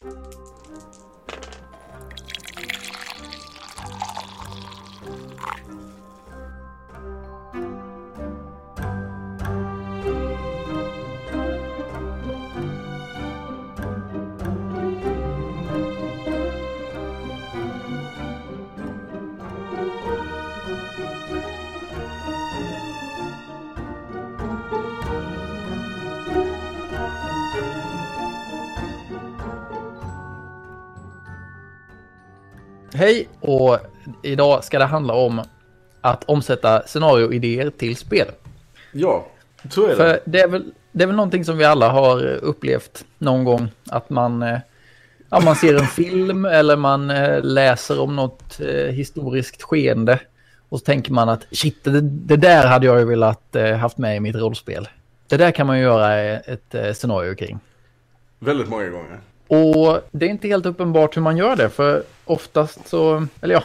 Música Hej och idag ska det handla om att omsätta scenarioidéer till spel. Ja, så är det. För det är, väl, det är väl någonting som vi alla har upplevt någon gång. Att man, eh, ja, man ser en film eller man eh, läser om något eh, historiskt skeende. Och så tänker man att shit, det, det där hade jag ju velat haft med i mitt rollspel. Det där kan man ju göra ett scenario kring. Väldigt många gånger. Och det är inte helt uppenbart hur man gör det, för oftast så, eller ja,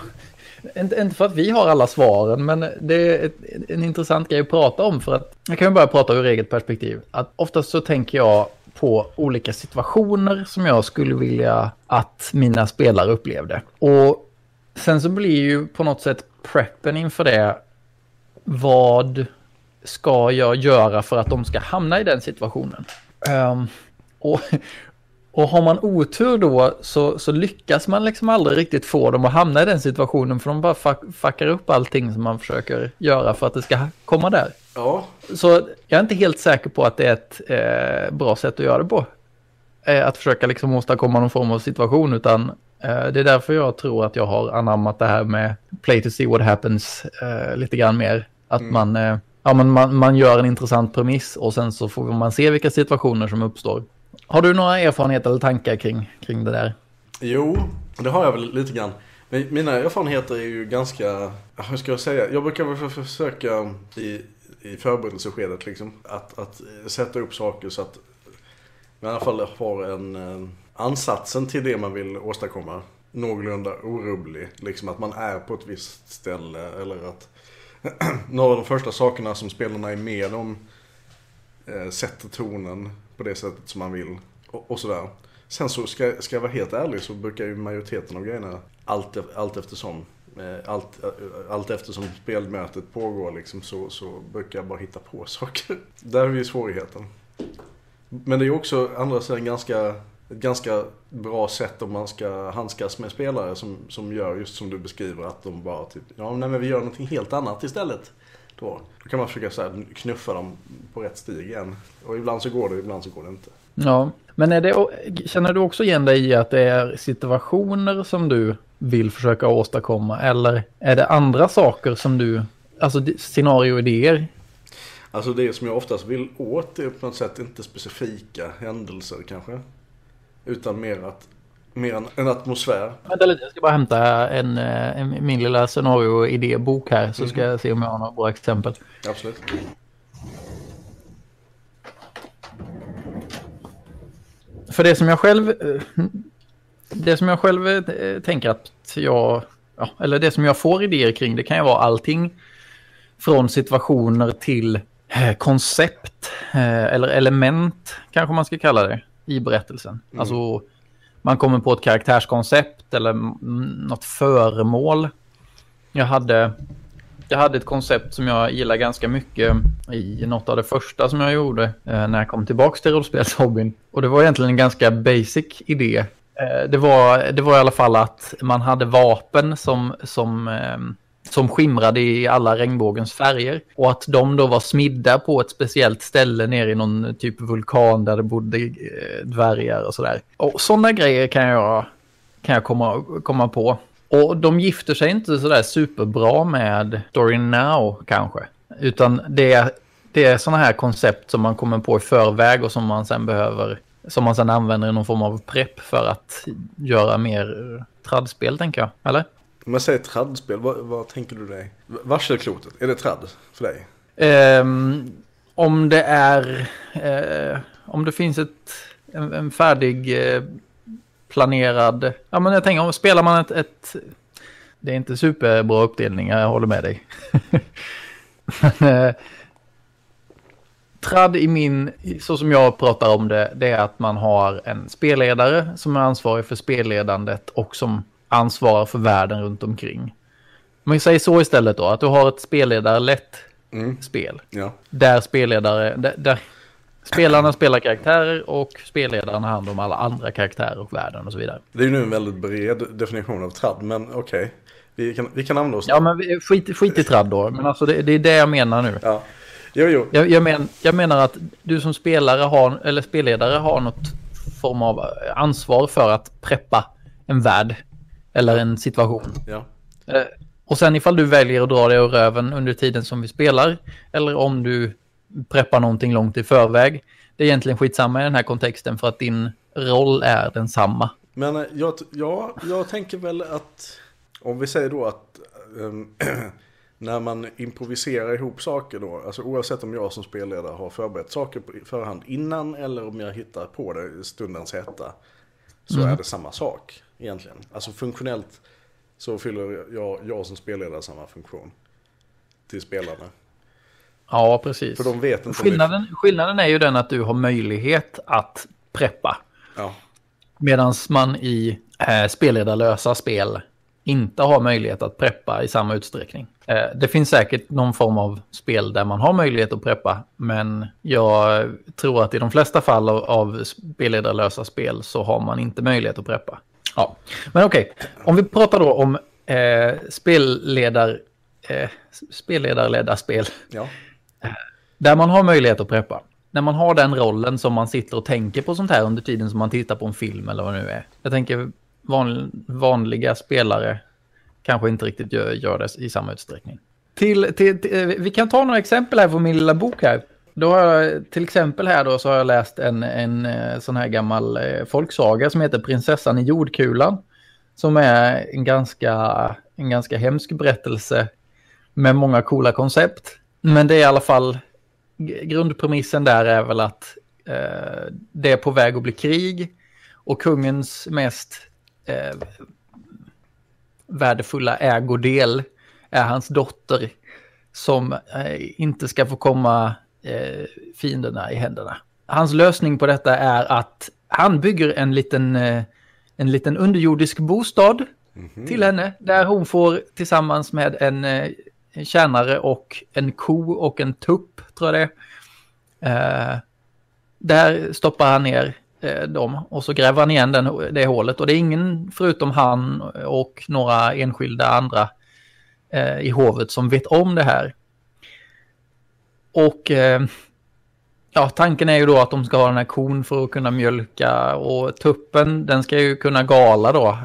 inte, för att vi har alla svaren, men det är ett, en intressant grej att prata om för att jag kan ju bara prata ur eget perspektiv. Att oftast så tänker jag på olika situationer som jag skulle vilja att mina spelare upplevde. Och sen så blir ju på något sätt preppen inför det, vad ska jag göra för att de ska hamna i den situationen? Um, och och har man otur då så, så lyckas man liksom aldrig riktigt få dem att hamna i den situationen för de bara fuck, fuckar upp allting som man försöker göra för att det ska komma där. Ja. Så jag är inte helt säker på att det är ett eh, bra sätt att göra det på. Eh, att försöka liksom åstadkomma någon form av situation utan eh, det är därför jag tror att jag har anammat det här med play to see what happens eh, lite grann mer. Att mm. man, eh, ja, man, man, man gör en intressant premiss och sen så får man se vilka situationer som uppstår. Har du några erfarenheter eller tankar kring, kring det där? Jo, det har jag väl lite grann. Men mina erfarenheter är ju ganska, hur ska jag säga, jag brukar väl försöka i, i förberedelseskedet liksom, att, att sätta upp saker så att man i alla fall har en eh, ansatsen till det man vill åstadkomma någorlunda orubblig. Liksom att man är på ett visst ställe eller att några av de första sakerna som spelarna är med om eh, sätter tonen på det sättet som man vill och, och sådär. Sen så ska, ska jag vara helt ärlig så brukar ju majoriteten av grejerna allt, allt eftersom eh, allt, eh, allt eftersom spelmötet pågår liksom så, så brukar jag bara hitta på saker. Där är ju svårigheten. Men det är ju också andra sidan ganska, ett ganska bra sätt om man ska handskas med spelare som, som gör just som du beskriver att de bara typ, ja nej men vi gör någonting helt annat istället. Då, då kan man försöka så här, knuffa dem på rätt stig igen. Och ibland så går det, ibland så går det inte. Ja, men är det, känner du också igen dig i att det är situationer som du vill försöka åstadkomma? Eller är det andra saker som du, alltså scenarioidéer? Alltså det som jag oftast vill åt är på något sätt inte specifika händelser kanske. Utan mer att mer en, en atmosfär. Vänta lite, jag ska bara hämta en, eh, en, min lilla scenario-idébok här så ska jag se om jag har några bra exempel. Absolut. För det som jag själv, eh, det som jag själv eh, tänker att jag, ja, eller det som jag får idéer kring, det kan ju vara allting från situationer till koncept eller element kanske man ska kalla det i berättelsen. Mm. Alltså man kommer på ett karaktärskoncept eller något föremål. Jag hade, jag hade ett koncept som jag gillar ganska mycket i något av det första som jag gjorde eh, när jag kom tillbaka till rollspelshobbyn. Och det var egentligen en ganska basic idé. Eh, det, var, det var i alla fall att man hade vapen som, som eh, som skimrade i alla regnbågens färger. Och att de då var smidda på ett speciellt ställe nere i någon typ vulkan där det bodde eh, dvärgar och sådär. Och sådana grejer kan jag, kan jag komma, komma på. Och de gifter sig inte sådär superbra med Story Now kanske. Utan det är, det är sådana här koncept som man kommer på i förväg och som man sen behöver som man sen använder i någon form av prepp för att göra mer tradspel tänker jag, eller? Om man säger tradspel, vad, vad tänker du dig? Varselklotet, är det tradd för dig? Um, om det är, uh, om det finns ett, en, en färdig uh, planerad, ja men jag tänker om spelar man ett, ett det är inte superbra uppdelning, jag håller med dig. men, uh, Tradd i min, så som jag pratar om det, det är att man har en spelledare som är ansvarig för spelledandet och som ansvarar för världen runt omkring. Men säger så istället då, att du har ett spelledarlätt Mm. spel. Ja. Där spelledare, där, där spelarna spelar karaktärer och spelledaren har hand om alla andra karaktärer och världen och så vidare. Det är ju nu en väldigt bred definition av tradd, men okej. Vi, kan, vi kan använda oss Ja, men vi- skit, skit i tradd då, men alltså det, det är det jag menar nu. ja. Jo, jo. Jag, jag, men, jag menar att du som spelare har, eller spelledare har något form av ansvar för att preppa en värld eller en situation. Ja. Eh, Och sen ifall du väljer att dra dig ur röven under tiden som vi spelar eller om du preppar någonting långt i förväg. Det är egentligen skitsamma i den här kontexten för att din roll är densamma. Men eh, jag, ja, jag tänker väl att om vi säger då att ehm, när man improviserar ihop saker då, alltså oavsett om jag som spelledare har förberett saker på förhand innan eller om jag hittar på det i stundens hetta, så är det samma sak egentligen. Alltså funktionellt så fyller jag, jag som spelledare samma funktion till spelarna. Ja, precis. För de vet inte Skillnaden, skillnaden är ju den att du har möjlighet att preppa. Ja, Medan man i eh, spelledarlösa spel inte har möjlighet att preppa i samma utsträckning. Eh, det finns säkert någon form av spel där man har möjlighet att preppa. Men jag tror att i de flesta fall av, av spelledarlösa spel så har man inte möjlighet att preppa. Ja, men okej. Om vi pratar då om eh, spelledar, eh, spelledarledda spel. ja. Där man har möjlighet att preppa. När man har den rollen som man sitter och tänker på sånt här under tiden som man tittar på en film eller vad det nu är. Jag tänker van, vanliga spelare kanske inte riktigt gör, gör det i samma utsträckning. Till, till, till, eh, vi kan ta några exempel här från min lilla bok här. Då har jag, till exempel här då så har jag läst en, en eh, sån här gammal eh, folksaga som heter Prinsessan i jordkulan. Som är en ganska, en ganska hemsk berättelse med många coola koncept. Men det är i alla fall, grundpremissen där är väl att eh, det är på väg att bli krig och kungens mest eh, värdefulla ägodel är hans dotter som eh, inte ska få komma eh, fienderna i händerna. Hans lösning på detta är att han bygger en liten, eh, en liten underjordisk bostad till henne där hon får tillsammans med en, eh, en tjänare och en ko och en tupp tror jag det. Eh, där stoppar han ner eh, dem och så gräver han igen den, det hålet och det är ingen förutom han och några enskilda andra eh, i hovet som vet om det här. Och eh, ja, tanken är ju då att de ska ha den här kon för att kunna mjölka och tuppen den ska ju kunna gala då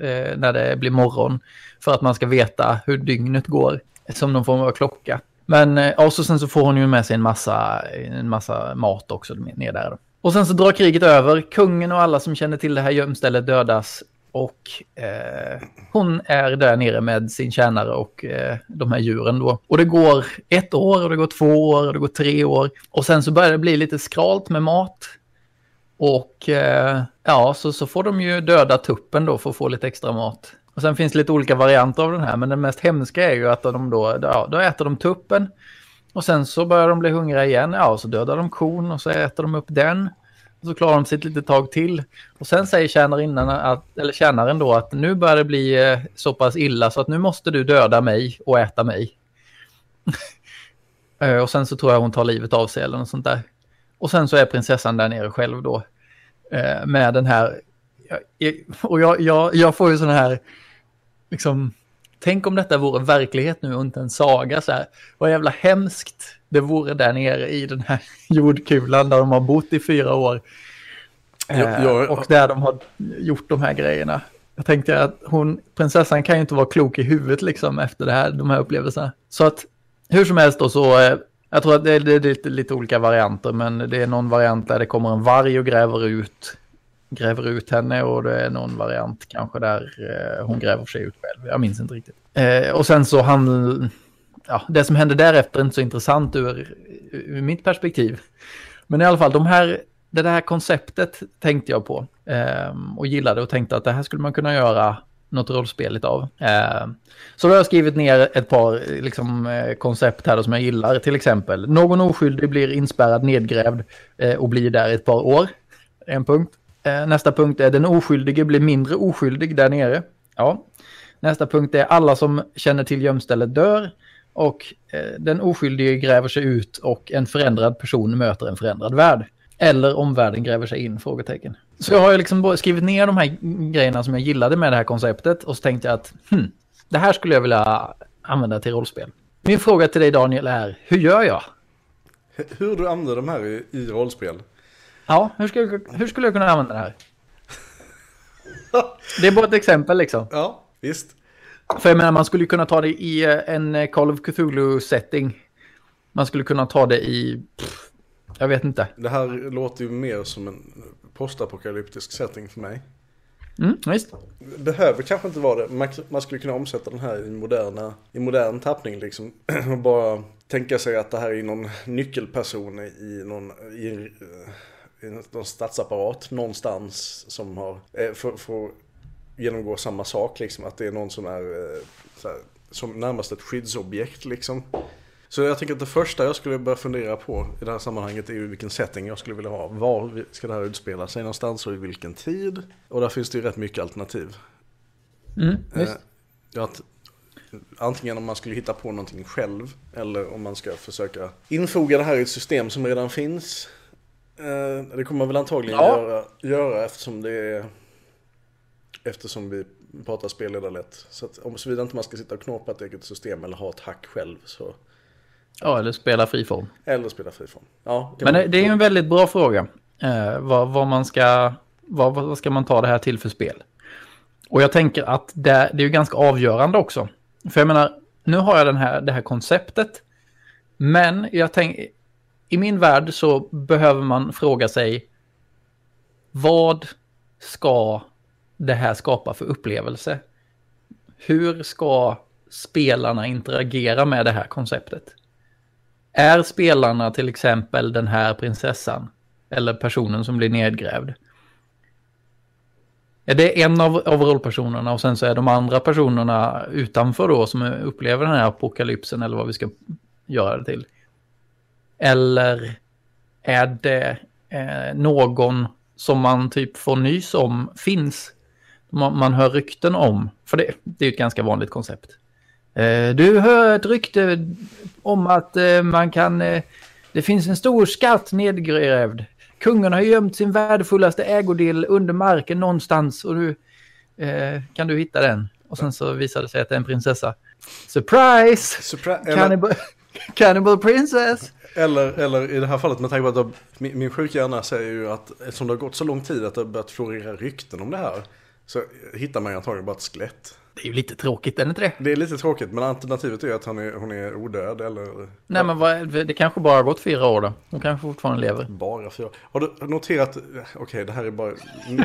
eh, när det blir morgon för att man ska veta hur dygnet går som någon form av klocka. Men eh, och så sen så får hon ju med sig en massa, en massa mat också ner där. Då. Och sen så drar kriget över, kungen och alla som känner till det här gömstället dödas och eh, hon är där nere med sin tjänare och eh, de här djuren då. Och det går ett år och det går två år och det går tre år. Och sen så börjar det bli lite skralt med mat. Och eh, ja, så, så får de ju döda tuppen då för att få lite extra mat. Och sen finns det lite olika varianter av den här, men den mest hemska är ju att de då, ja, då äter de tuppen. Och sen så börjar de bli hungriga igen, ja, och så dödar de kon och så äter de upp den. Så klarar de sig ett litet tag till. Och sen säger tjänarinnan att, eller tjänaren då att nu börjar det bli eh, så pass illa så att nu måste du döda mig och äta mig. Eh, och sen så tror jag hon tar livet av sig eller något sånt där. Och sen så är prinsessan där nere själv då. Eh, med den här, och jag, jag, jag får ju sån här, liksom, tänk om detta vore verklighet nu och inte en saga så här. Vad jävla hemskt det vore där nere i den här jordkulan där de har bott i fyra år. Eh, Jag- jag- och där de har gjort de här grejerna. Jag tänkte att hon, prinsessan kan ju inte vara klok i huvudet liksom efter det här, de här upplevelserna. Så att hur som helst då så, eh, jag tror att det är, det är lite, lite olika varianter, men det är någon variant där det kommer en varg och gräver ut, gräver ut henne och det är någon variant kanske där eh, hon gräver sig ut själv. Jag minns inte riktigt. Eh, och sen så han, ja, det som hände därefter är inte så intressant ur, ur mitt perspektiv. Men i alla fall, de här, det här konceptet tänkte jag på eh, och gillade och tänkte att det här skulle man kunna göra något rollspel av. Eh, så då har jag skrivit ner ett par liksom, eh, koncept här då, som jag gillar. Till exempel, någon oskyldig blir inspärrad, nedgrävd eh, och blir där ett par år. En punkt. Eh, nästa punkt är den oskyldige blir mindre oskyldig där nere. Ja. Nästa punkt är alla som känner till gömstället dör. Och eh, den oskyldige gräver sig ut och en förändrad person möter en förändrad värld. Eller omvärlden gräver sig in? Frågetecken. Så jag har liksom skrivit ner de här grejerna som jag gillade med det här konceptet och så tänkte jag att hmm, det här skulle jag vilja använda till rollspel. Min fråga till dig Daniel är, hur gör jag? Hur du använder de här i, i rollspel? Ja, hur skulle, jag, hur skulle jag kunna använda det här? det är bara ett exempel liksom. Ja, visst. För jag menar, man skulle kunna ta det i eh, en Call of Cthulhu-setting. Man skulle kunna ta det i... Pff, jag vet inte. Det här låter ju mer som en postapokalyptisk setting för mig. Mm, visst. Behöver kanske inte vara det. Man, man skulle kunna omsätta den här i, moderna, i modern tappning liksom. Och bara tänka sig att det här är någon nyckelperson i någon, i, i någon statsapparat någonstans som har, eh, får, får genomgå samma sak liksom. Att det är någon som är eh, här, som närmast ett skyddsobjekt liksom. Så jag tänker att det första jag skulle börja fundera på i det här sammanhanget är ju vilken setting jag skulle vilja ha. Var ska det här utspela sig någonstans och i vilken tid? Och där finns det ju rätt mycket alternativ. Mm, visst. Eh, att, antingen om man skulle hitta på någonting själv eller om man ska försöka infoga det här i ett system som redan finns. Eh, det kommer man väl antagligen ja. göra, göra eftersom det är Eftersom vi pratar spelledarlätt. Så att om såvida inte man ska sitta och knåpa ett eget system eller ha ett hack själv så Ja, eller spela friform. Eller spela friform. Ja, Men man... det är en väldigt bra fråga. Eh, vad, vad, man ska, vad, vad ska man ta det här till för spel? Och jag tänker att det, det är ju ganska avgörande också. För jag menar, nu har jag den här, det här konceptet. Men jag tänker, i min värld så behöver man fråga sig vad ska det här skapar för upplevelse? Hur ska spelarna interagera med det här konceptet? Är spelarna till exempel den här prinsessan? Eller personen som blir nedgrävd? Är det en av, av rollpersonerna och sen så är de andra personerna utanför då som upplever den här apokalypsen eller vad vi ska göra det till? Eller är det eh, någon som man typ får nys om finns? Man, man hör rykten om, för det, det är ett ganska vanligt koncept. Eh, du hör ett rykte om att eh, man kan... Eh, det finns en stor skatt nedgrävd. Kungen har gömt sin värdefullaste ägodel under marken någonstans och nu kan du hitta den. Och sen så visar det sig att det är en prinsessa. Surprise! Surpri Cannibal, Cannibal Princess! Eller, eller i det här fallet med tanke på att min, min sjuka hjärna säger ju att eftersom det har gått så lång tid att det har börjat florera rykten om det här. Så hittar man antagligen bara ett skelett. Det är ju lite tråkigt, är det inte det? Det är lite tråkigt, men alternativet är att hon är, hon är odöd eller... Nej, men vad, det kanske bara har gått fyra år då. Hon kanske fortfarande lever. Bara fyra Har du noterat, okej okay, det här är bara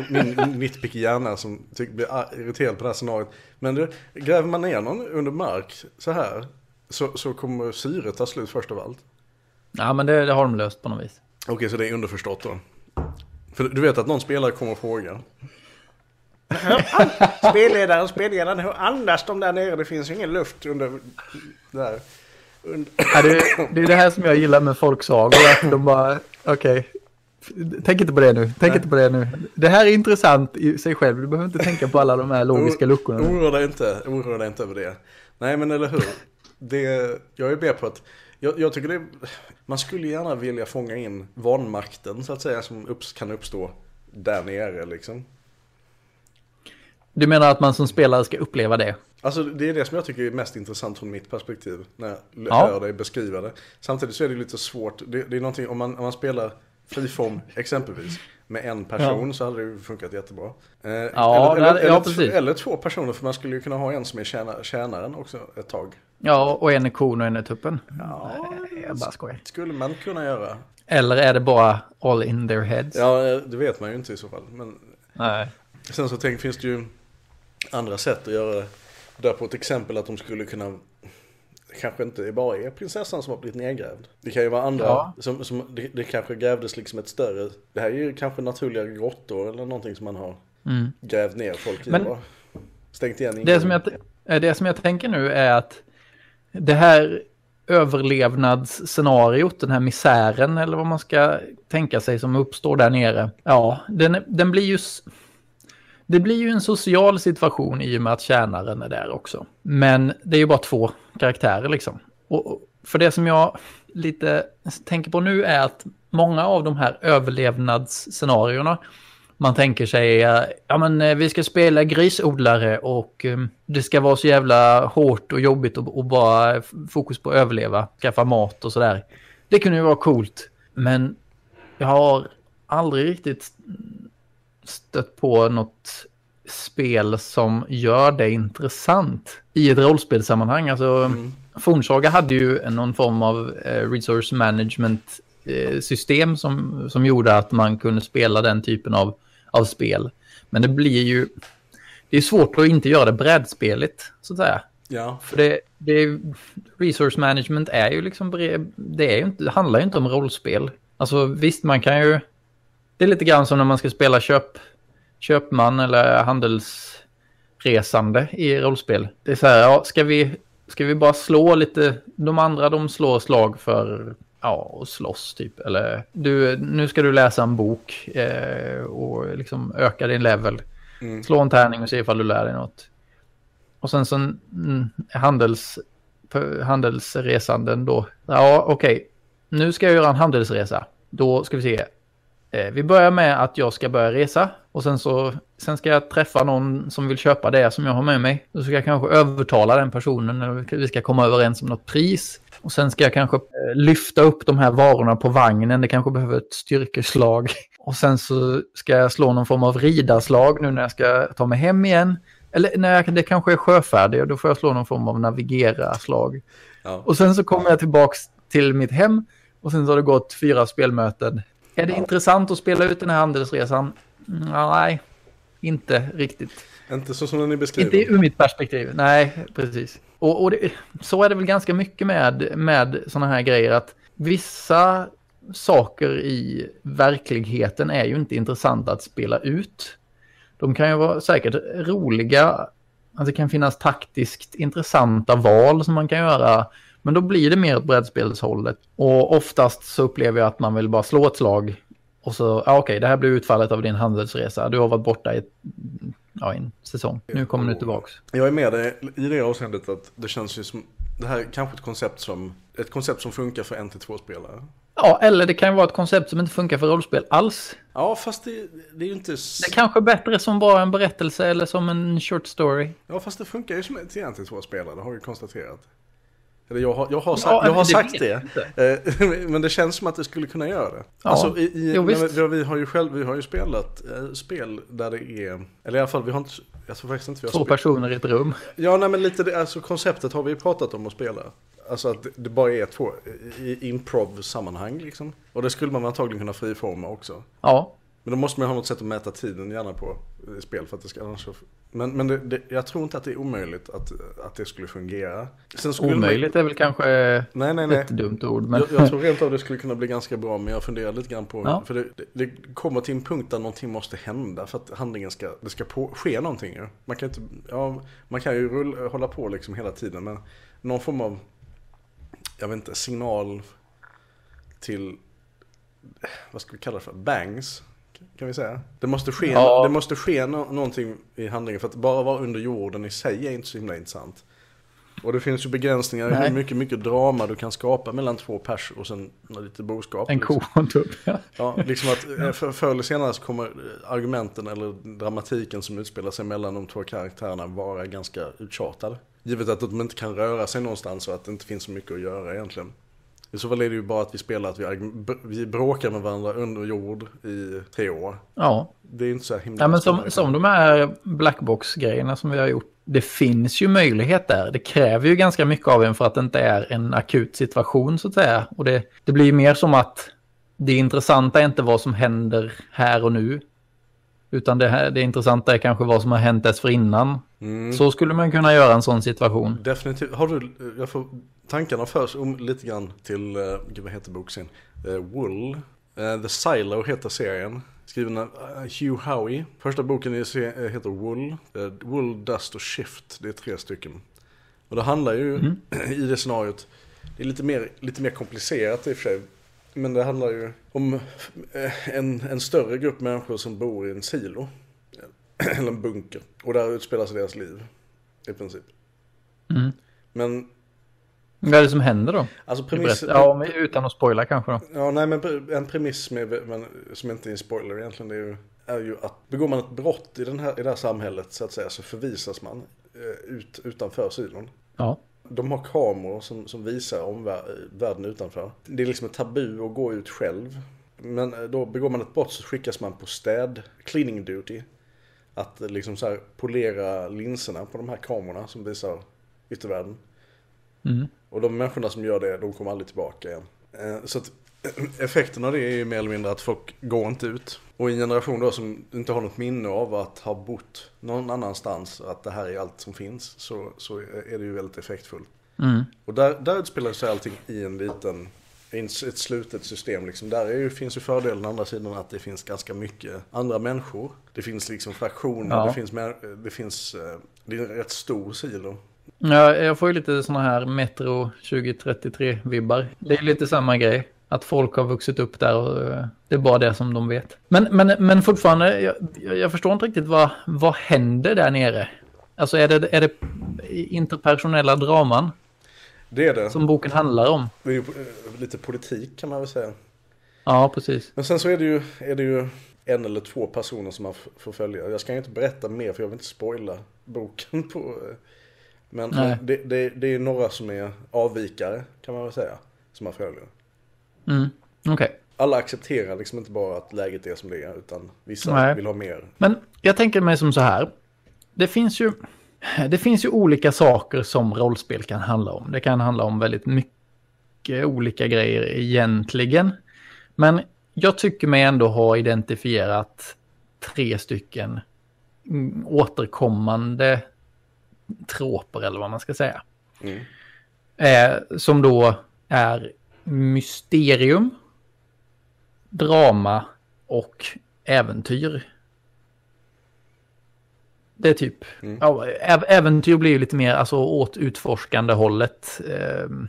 min nitpick hjärna som tycker, blir irriterad på det här scenariot. Men det, gräver man ner någon under mark så här, så, så kommer syret ta slut först av allt. Ja, men det, det har de löst på något vis. Okej, okay, så det är underförstått då. För du vet att någon spelare kommer och frågar. Spelledaren, spelledaren, hur andas de där nere? Det finns ju ingen luft under... Där. Under. Ja, det, det är det här som jag gillar med folksagor. Att de bara, okej. Okay. Tänk inte på det nu. Tänk Nej. inte på det nu. Det här är intressant i sig själv. Du behöver inte tänka på alla de här logiska luckorna. Oroa dig inte, oroa dig inte över det. Nej men eller hur. Det, jag är med på att jag, jag, tycker det, man skulle gärna vilja fånga in vanmakten så att säga som upp, kan uppstå där nere liksom. Du menar att man som spelare ska uppleva det? Alltså det är det som jag tycker är mest intressant från mitt perspektiv. När jag ja. hör dig beskriva det. Samtidigt så är det lite svårt. Det, det är någonting om man, om man spelar friform exempelvis. Med en person ja. så hade det funkat jättebra. Eh, ja, eller, eller, ja, eller, eller, två personer för man skulle ju kunna ha en som är tjäna, tjänaren också ett tag. Ja, och en är kon och en är tuppen. Ja, jag bara skojar. Skulle man kunna göra. Eller är det bara all in their heads? Ja, det vet man ju inte i så fall. Men... Nej. Sen så tänk, finns det ju andra sätt att göra det. Där på ett exempel att de skulle kunna kanske inte bara är prinsessan som har blivit nedgrävd. Det kan ju vara andra, ja. som, som det, det, kanske grävdes liksom ett större, det här är ju kanske naturliga grottor eller någonting som man har mm. grävt ner folk i. Men, Stängt igen Det som, jag, eh, det som jag tänker nu är att det här överlevnadsscenariot, den här misären eller vad man ska tänka sig som uppstår där nere. Ja, den, den blir ju... Det blir ju en social situation i och med att tjänaren är där också. Men det är ju bara två karaktärer liksom. Och för det som jag lite tänker på nu är att många av de här överlevnadsscenarierna man tänker sig, ja men eh, vi ska spela grisodlare och ehm, det ska vara så jävla hårt och jobbigt och, och bara fokus på att överleva, skaffa mat och sådär. Det kunde ju vara coolt, men jag har aldrig riktigt stött på något spel som gör det intressant i ett rollspelssammanhang. Alltså, Fornsaga hade ju någon form av eh, resource management eh, system som, som gjorde att man kunde spela den typen av, av spel. Men det blir ju... Det är svårt att inte göra det brädspeligt, så att säga. Ja, För det, det är, resource management är ju liksom, det, är ju inte, det handlar ju inte om rollspel. Alltså visst, man kan ju, det är lite grann som när man ska spela köp, köpman eller handelsresande i rollspel. Det är så här, ja, ska vi, ska vi bara slå lite, de andra de slår slag för, ja, och slåss typ. Eller du, nu ska du läsa en bok eh, och liksom öka din level. Mm. Slå en tärning och se ifall du lär dig något. Och sen så mm, handels, handelsresanden då. Ja, okej. Nu ska jag göra en handelsresa. Då ska vi se. Eh, vi börjar med att jag ska börja resa. Och sen så sen ska jag träffa någon som vill köpa det som jag har med mig. Då ska jag kanske övertala den personen. Eller vi ska komma överens om något pris. Och sen ska jag kanske eh, lyfta upp de här varorna på vagnen. Det kanske behöver ett styrkeslag. Och sen så ska jag slå någon form av ridarslag nu när jag ska ta mig hem igen. Eller när det kanske är sjöfärdig och då får jag slå någon form av navigera-slag. ja. Och sen så kommer jag tillbaks till mitt hem och sen så har det gått fyra spelmöten. Är det intressant att spela ut den här handelsresan? Mm, Nej, inte riktigt. Inte så som den är beskriven. Inte ur mitt perspektiv. Nej, precis. Och, och det, så är det väl ganska mycket med, med sådana här grejer att vissa saker i verkligheten är ju inte intressanta att spela ut. De kan ju vara säkert roliga. Alltså det kan finnas taktiskt intressanta val som man kan göra. Men då blir det mer åt brädspelshållet. Och oftast så upplever jag att man vill bara slå ett slag. Och så, ja okej, det här blir utfallet av din handelsresa. Du har varit borta i ett, ja, en säsong. Nu kommer du tillbaks. Jag är med dig i det avseendet att det känns ju som det här är kanske ett koncept som ett koncept som funkar för en till två spelare. Ja, eller det kan ju vara ett koncept som inte funkar för rollspel alls. Ja, fast det, det är ju inte... Det är kanske är bättre som bara en berättelse eller som en short story. Ja, fast det funkar ju som ett en till två spelare, det har vi konstaterat. Eller jag har, jag har, Ja, sagt, jag har det sagt det. Eh, Men det känns som att det skulle kunna göra det. Ja, Alltså, i, i, jo, men vi, har ju själv, vi har ju spelat eh, spel där det är, eller i alla fall vi har inte, jag tror faktiskt inte vi har Två personer i ett rum. Ja, nej men lite det, alltså konceptet har vi ju pratat om att spela. Alltså att det- det bara är två i improv-sammanhang liksom. Och det skulle man antagligen kunna friforma också. Ja, Men då måste man ha något sätt att mäta tiden gärna på i spel för att det ska annars. Men, men det, det, jag tror inte att det är omöjligt att, att det skulle fungera. Sen skulle omöjligt är väl kanske Man, nej, nej, nej. ett dumt ord. Men Jag, jag tror rent av det skulle kunna bli ganska bra men jag funderar lite grann på, Ja. för det, det, det kommer till en punkt där någonting måste hända för att handlingen ska, det ska på, ske någonting ju. Man kan inte, ja, man kan ju rulla, hålla på liksom hela tiden men någon form av, jag vet inte, signal till, vad ska vi kalla det för, bangs. Kan vi säga? Det måste ske, Ja. det måste ske no, någonting i handlingen för att bara vara under jorden i sig är inte så himla intressant. Och det finns ju begränsningar i hur mycket, mycket drama du kan skapa mellan två pers och sen lite boskap. en liksom. ko och en tupp. Ja. Ja, liksom att eh, för, förr eller senare så kommer eh, argumenten eller dramatiken som utspelar sig mellan de två karaktärerna vara ganska uttjatad. Givet att de inte kan röra sig någonstans och att det inte finns så mycket att göra egentligen. I så fall är det ju bara att vi spelar att vi, vi bråkar med varandra under jord i tre år. ja. Det är inte så himla Ja, men som, som de här blackbox-grejerna som vi har gjort. Det finns ju möjlighet där. Det kräver ju ganska mycket av en för att det inte är en akut situation så att säga. Och det, det blir mer som att det intressanta är inte vad som händer här och nu. Utan det, här, det intressanta är kanske vad som har hänt dessförinnan. Mm. Så skulle man kunna göra en sån situation. Definitivt. Har du, jag får, tankarna förs om lite grann till, uh, gud vad heter boxen? Uh, Wool. Eh, The Silo heter serien. Skriven av eh, Hugh Howey. Första boken i se- eh, heter Wool. Eh, Wool, Dust och Shift. Det är tre stycken. Och det handlar ju i det scenariot. Det är lite mer, lite mer komplicerat i och för sig. Men det handlar ju om eh, en, en större grupp människor som bor i en silo. Eller en bunker. Och där utspelar sig deras liv. I princip. Mm. Men Vad är det som händer då? alltså premiss... Ja, utan att spoila kanske då. Ja, nej men en premiss med, men, som inte är en spoiler egentligen det är ju, är ju att begår man ett brott i, den här, i det här samhället så att säga så förvisas man eh, ut utanför silon. Ja. De har kameror som, som visar om världen utanför. Det är liksom ett tabu att gå ut själv. Men eh, då begår man ett brott så skickas man på städ, cleaning duty. Att eh, liksom så här polera linserna på de här kamerorna som visar yttervärlden. Mm. Och de människorna som gör det, de kommer aldrig tillbaka igen. Eh, Så att effekten av det är ju mer eller mindre att folk går inte ut. Och i en generation då som inte har något minne av att ha bott någon annanstans, att det här är allt som finns, så, så är det ju väldigt effektfullt. Mm. Och där, där utspelar sig allting i en liten, i ett slutet system liksom. Där är ju, finns ju fördelen andra sidan att det finns ganska mycket andra människor. Det finns liksom fraktioner, Ja. det finns, det finns, eh, det är en rätt stor silo. Ja, jag får ju lite sådana här Metro 2033-vibbar. Det är lite samma grej. Att folk har vuxit upp där och eh, det är bara det som de vet. Men, men, men fortfarande, jag, jag förstår inte riktigt vad, vad händer där nere? Alltså är det, är det interpersonella draman Det är det. som boken handlar om? Det är ju eh, lite politik kan man väl säga. Ja, precis. Men sen så är det ju, är det ju en eller två personer som man får följa. Jag ska inte berätta mer för jag vill inte spoila boken på... eh, Men Nej. det, det, det är några som är avvikare kan man väl säga. Som man följer. Mm. Okej. Alla accepterar liksom inte bara att läget är som det är. Utan vissa Nej. vill ha mer. Men jag tänker mig som så här. Det finns ju, det finns ju olika saker som rollspel kan handla om. Det kan handla om väldigt mycket olika grejer egentligen. Men jag tycker mig ändå ha identifierat tre stycken mm, återkommande troper eller vad man ska säga. Mm. Eh, som då är mysterium, drama och äventyr. Det är typ, Mm. ja, äventyr blir ju lite mer alltså åt utforskande hållet. Ehm,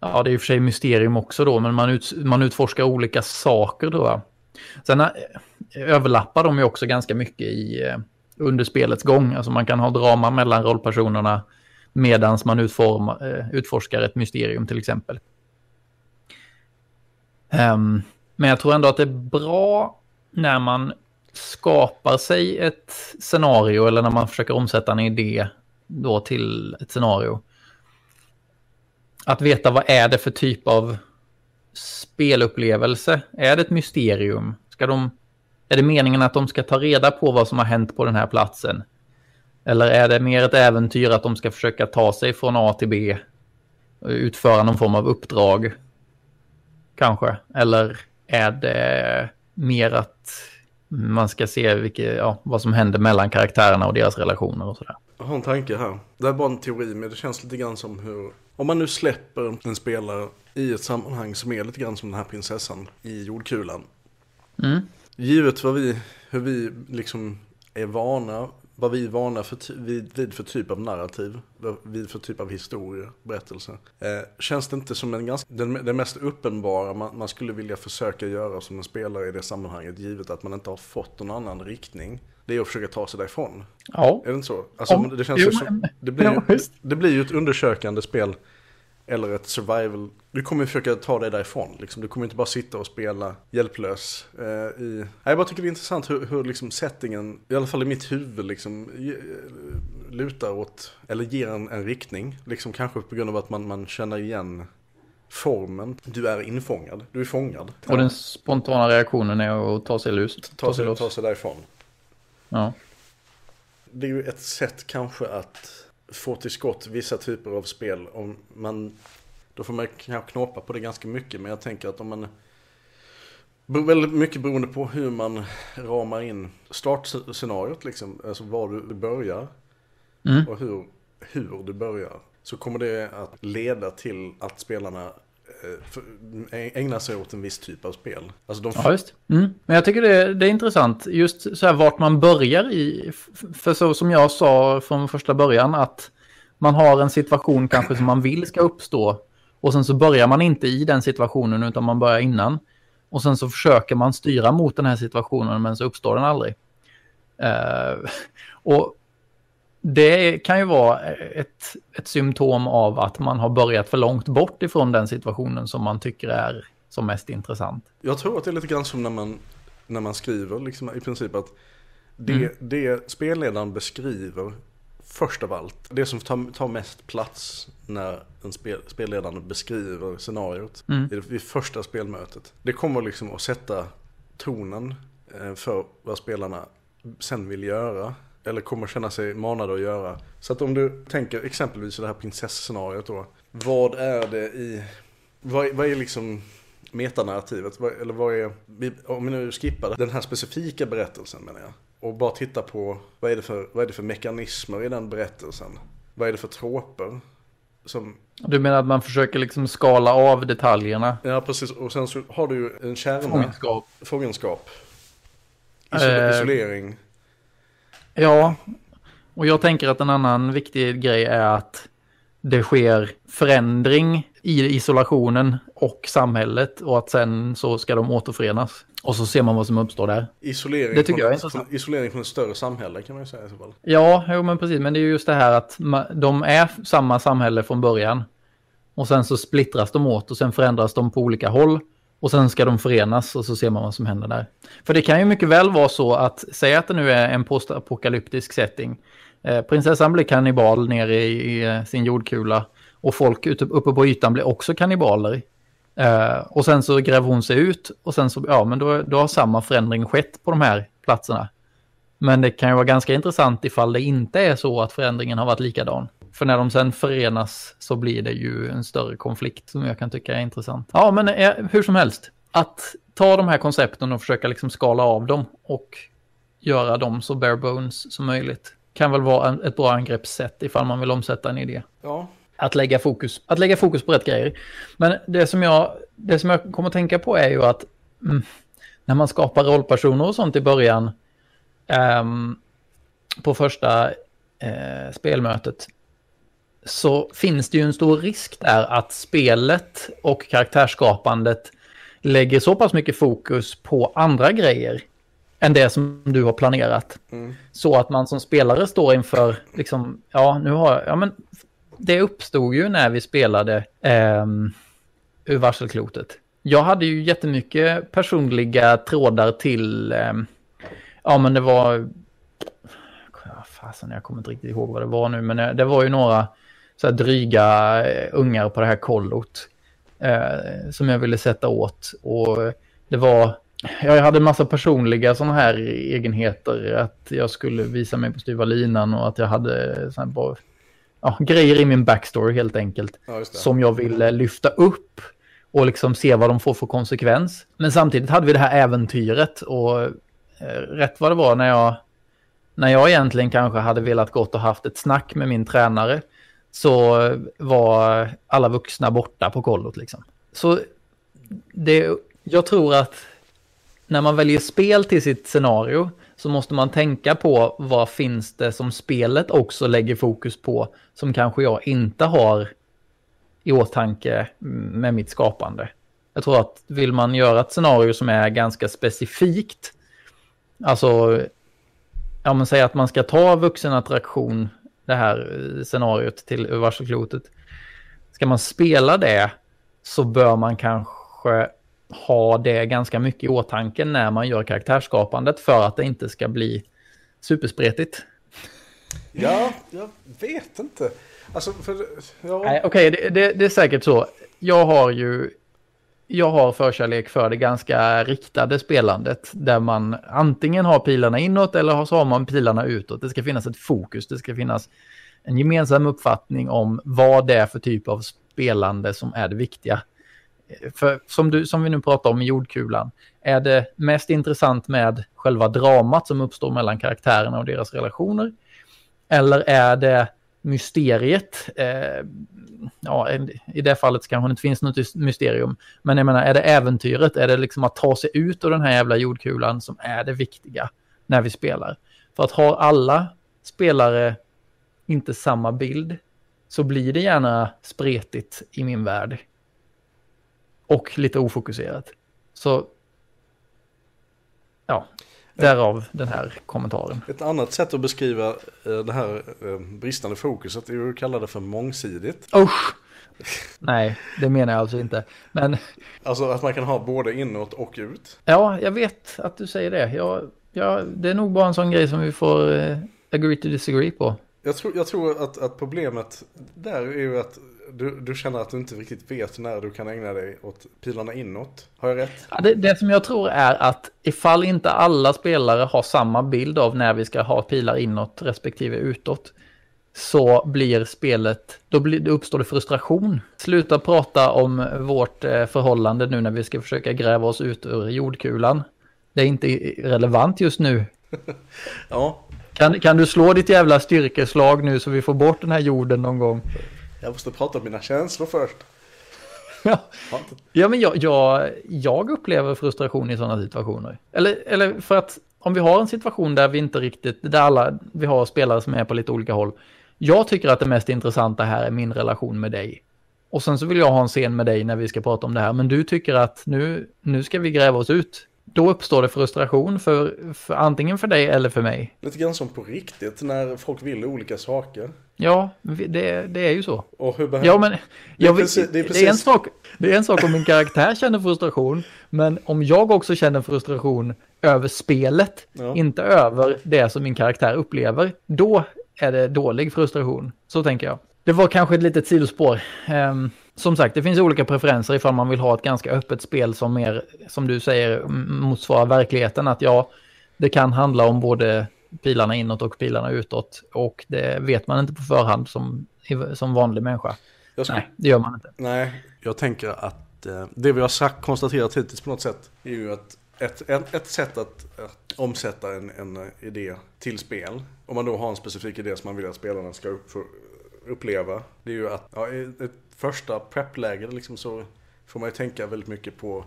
ja, det är och för sig mysterium också då, men man, ut, man utforskar olika saker då. va. Sen eh, överlappar de ju också ganska mycket i, eh, under spelets gång. Alltså man kan ha drama mellan rollpersonerna medan man utforma, eh, utforskar ett mysterium till exempel. Um, men jag tror ändå att det är bra när man skapar sig ett scenario eller när man försöker omsätta en idé då till ett scenario. Att veta vad är det för typ av spelupplevelse? Är det ett mysterium? Ska de, är det meningen att de ska ta reda på vad som har hänt på den här platsen? Eller är det mer ett äventyr att de ska försöka ta sig från A till B? och Utföra någon form av uppdrag? Kanske. Eller är det mer att man ska se vilket, ja, vad som händer mellan karaktärerna och deras relationer och sådär. Jag har en tanke här. Det är bara en teori men det känns lite grann som hur... Om man nu släpper en spelare i ett sammanhang som är lite grann som den här prinsessan i jordkulan. Mm. Givet vad vi, hur vi liksom är vana, vad vi är vana för, vid, vid för typ av narrativ, vid för typ av historia, berättelse. Eh, känns det inte som en ganska, den, den mest uppenbara man, man skulle vilja försöka göra som en spelare i det sammanhanget, givet att man inte har fått någon annan riktning. Det är att försöka ta sig därifrån. Ja. Är det inte så? Alltså, Om- det, känns jo, som, det, blir ju, det blir ju ett undersökande spel. Eller ett survival. Du kommer försöka ta dig därifrån. Liksom. Du kommer inte bara sitta och spela hjälplös. Eh, i... Jag bara tycker det är intressant hur, hur liksom settingen, i alla fall i mitt huvud, liksom, ge- lutar åt, eller ger en, en riktning. Liksom kanske på grund av att man, man känner igen formen. Du är infångad. Du är fångad. Och den spontana reaktionen är att ta sig loss. Ta sig, ta sig därifrån. Ja. Det är ju ett sätt kanske att få till skott vissa typer av spel. Om man, då får man kanske knåpa på det ganska mycket. Men jag tänker att om man... Väldigt mycket beroende på hur man ramar in startscenariot liksom. Alltså var du börjar Mm. och hur, hur du börjar. Så kommer det att leda till att spelarna Eh, ägnar sig åt en viss typ av spel. Alltså de Ja, just. Mm. Men jag tycker det, det är intressant, just så här vart man börjar i. För så som jag sa från första början, att man har en situation kanske som man vill ska uppstå. Och sen så börjar man inte i den situationen, utan man börjar innan. Och sen så försöker man styra mot den här situationen, men så uppstår den aldrig. Uh, och det kan ju vara ett, ett symptom av att man har börjat för långt bort ifrån den situationen som man tycker är som mest intressant. Jag tror att det är lite grann som när man, när man skriver, liksom, i princip att det, Mm. det spelledaren beskriver först av allt, det som tar, tar mest plats när en spel, spelledaren beskriver scenariot Mm. i det, vid första spelmötet. Det kommer liksom att sätta tonen eh, för vad spelarna sen vill göra. Eller kommer känna sig manade att göra. Så att om du tänker exempelvis i det här prinsessscenariot då. Vad är det i, vad, vad är liksom metanarrativet? Vad, eller vad är, om vi nu skippar den här specifika berättelsen menar jag. Och bara titta på vad är det för, vad är det för mekanismer i den berättelsen? Vad är det för tråper? Som, Du menar att man försöker liksom skala av detaljerna? ja precis, och sen så har du ju en kärna. Fångenskap. Fångenskap. Isol- Eh, isolering. Ja, och jag tänker att en annan viktig grej är att det sker förändring i isolationen och samhället och att sen så ska de återförenas. Och så ser man vad som uppstår där. Isolering, Det tycker från, jag är intressant. från, isolering från ett större samhälle kan man ju säga i så fall. Ja, jo men precis, men det är ju just det här att de är samma samhälle från början. Och sen så splittras de åt och sen förändras de på olika håll. Och sen ska de förenas och så ser man vad som händer där. För det kan ju mycket väl vara så att, säg att det nu är en postapokalyptisk setting. Eh, prinsessan blir kannibal nere i, i eh, sin jordkula. Och folk ute, uppe på ytan blir också kannibaler. Eh, och sen så gräver hon sig ut och sen så, ja men då, då har samma förändring skett på de här platserna. Men det kan ju vara ganska intressant ifall det inte är så att förändringen har varit likadan. För när de sen förenas så blir det ju en större konflikt som jag kan tycka är intressant. Ja, men eh, hur som helst. Att ta de här koncepten och försöka liksom skala av dem och göra dem så bare bones som möjligt. Kan väl vara en, ett bra angreppssätt ifall man vill omsätta en idé. Ja, Att lägga fokus, att lägga fokus på rätt grejer. Men det som jag, det som jag kommer att tänka på är ju att mm, när man skapar rollpersoner och sånt i början ehm, på första eh, spelmötet så finns det ju en stor risk där att spelet och karaktärsskapandet lägger så pass mycket fokus på andra grejer än det som du har planerat. Mm. Så att man som spelare står inför, liksom, ja, nu har jag, ja men det uppstod ju när vi spelade ehm, ur varselklotet. Jag hade ju jättemycket personliga trådar till, ehm, ja men det var, fasen jag kommer inte riktigt ihåg vad det var nu, men eh, det var ju några så här dryga eh, ungar på det här kollot eh, som jag ville sätta åt. Och det var, ja, jag hade en massa personliga sådana här egenheter, att jag skulle visa mig på styva linan och att jag hade sån bara, ja, grejer i min backstory helt enkelt ja som jag ville lyfta upp och liksom se vad de får för konsekvens. Men samtidigt hade vi det här äventyret och eh, rätt vad det var när jag, när jag egentligen kanske hade velat gått och haft ett snack med min tränare så var alla vuxna borta på kollot liksom. Så det, jag tror att när man väljer spel till sitt scenario så måste man tänka på vad finns det som spelet också lägger fokus på som kanske jag inte har i åtanke med mitt skapande. Jag tror att vill man göra ett scenario som är ganska specifikt, alltså, ja men säg att man ska ta vuxenattraktion, det här eh, scenariot till varselklotet. Ska man spela det så bör man kanske ha det ganska mycket i åtanke när man gör karaktärsskapandet för att det inte ska bli superspretigt. Ja, jag vet inte. Alltså, för, ja. Nej, Okej, det, det, det är säkert så. Jag har ju jag har förkärlek för det ganska riktade spelandet där man antingen har pilarna inåt eller så har man pilarna utåt. Det ska finnas ett fokus, det ska finnas en gemensam uppfattning om vad det är för typ av spelande som är det viktiga. För som, du, som vi nu pratar om i jordkulan, är det mest intressant med själva dramat som uppstår mellan karaktärerna och deras relationer? Eller är det mysteriet. Eh, ja, i det fallet kanske det inte finns något mysterium. Men jag menar, är det äventyret, är det liksom att ta sig ut ur den här jävla jordkulan som är det viktiga när vi spelar? För att har alla spelare inte samma bild så blir det gärna spretigt i min värld. Och lite ofokuserat. Så, ja, därav den här kommentaren. Ett annat sätt att beskriva eh, det här eh, bristande fokuset är att kalla det för mångsidigt. Usch! Nej, det menar jag alltså inte. Men... Alltså att man kan ha både inåt och ut. Ja, jag vet att du säger det. Jag, ja, det är nog bara en sån grej som vi får agree to disagree på. Jag tror, jag tror att, att problemet där är ju att du, du känner att du inte riktigt vet när du kan ägna dig åt pilarna inåt. Har jag rätt? Ja, det, det, som jag tror är att ifall inte alla spelare har samma bild av när vi ska ha pilar inåt respektive utåt så blir spelet, då, blir, då uppstår det frustration. Sluta prata om vårt eh, förhållande nu när vi ska försöka gräva oss ut ur jordkulan. Det är inte relevant just nu. ja. Kan, kan du slå ditt jävla styrkeslag nu så vi får bort den här jorden någon gång? Jag måste prata om mina känslor först. Ja, ja men jag, jag, jag upplever frustration i sådana situationer. Eller, eller för att om vi har en situation där vi inte riktigt, där alla, vi har spelare som är på lite olika håll. Jag tycker att det mest intressanta här är min relation med dig. Och sen så vill jag ha en scen med dig när vi ska prata om det här. Men du tycker att nu, nu ska vi gräva oss ut. Då uppstår det frustration för, för antingen för dig eller för mig. Lite grann som på riktigt när folk vill olika saker. Ja, det, det är ju så. Och hur behöver... Ja, men jag, det, är precis, det, är precis... det, är en sak, det är en sak om min karaktär känner frustration, men om jag också känner frustration över spelet, ja. inte över det som min karaktär upplever, då är det dålig frustration. Så tänker jag. Det var kanske ett litet sidospår. Um, som sagt, det finns olika preferenser ifall man vill ha ett ganska öppet spel som mer, som du säger, motsvarar verkligheten. Att ja, det kan handla om både pilarna inåt och pilarna utåt. Och det vet man inte på förhand som, som vanlig människa. Ska... Nej, det gör man inte. Nej, jag tänker att eh, det vi har sagt, konstaterat hittills på något sätt är ju att ett, ett, ett sätt att, att omsätta en, en, idé till spel, om man då har en specifik idé som man vill att spelarna ska upp, uppleva, det är ju att ja, i ett första prep-läge liksom så får man ju tänka väldigt mycket på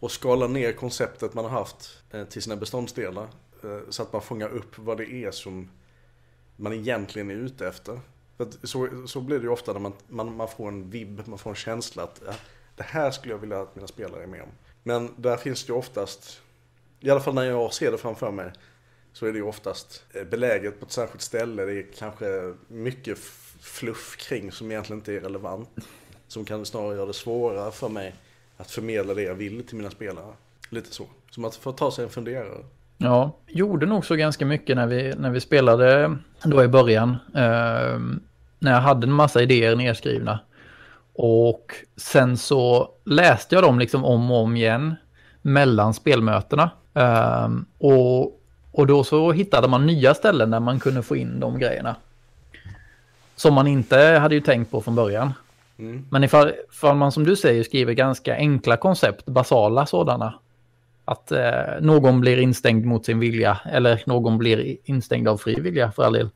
att skala ner konceptet man har haft eh, till sina beståndsdelar. Eh, så att man fångar upp vad det är som man egentligen är ute efter. så, så blir det ju ofta när man, man, man får en vibb, man får en känsla att ja, det här skulle jag vilja att mina spelare är med om. Men där finns det ju oftast, i alla fall när jag ser det framför mig, så är det ju oftast eh, beläget på ett särskilt ställe. Det är kanske mycket fluff kring som egentligen inte är relevant. Som kan snarare göra det svårare för mig att förmedla det jag vill till mina spelare. Lite så. Som att få ta sig en funderare. Ja, gjorde nog så ganska mycket när vi, när vi spelade då i början. Eh, när jag hade en massa idéer nedskrivna. Och sen så läste jag dem liksom om och om igen mellan spelmötena. Eh, och, och då så hittade man nya ställen där man kunde få in de grejerna. Som man inte hade ju tänkt på från början. Mm. Men ifall, ifall man som du säger skriver ganska enkla koncept, basala sådana, att eh, någon blir instängd mot sin vilja eller någon blir instängd av fri vilja för all del.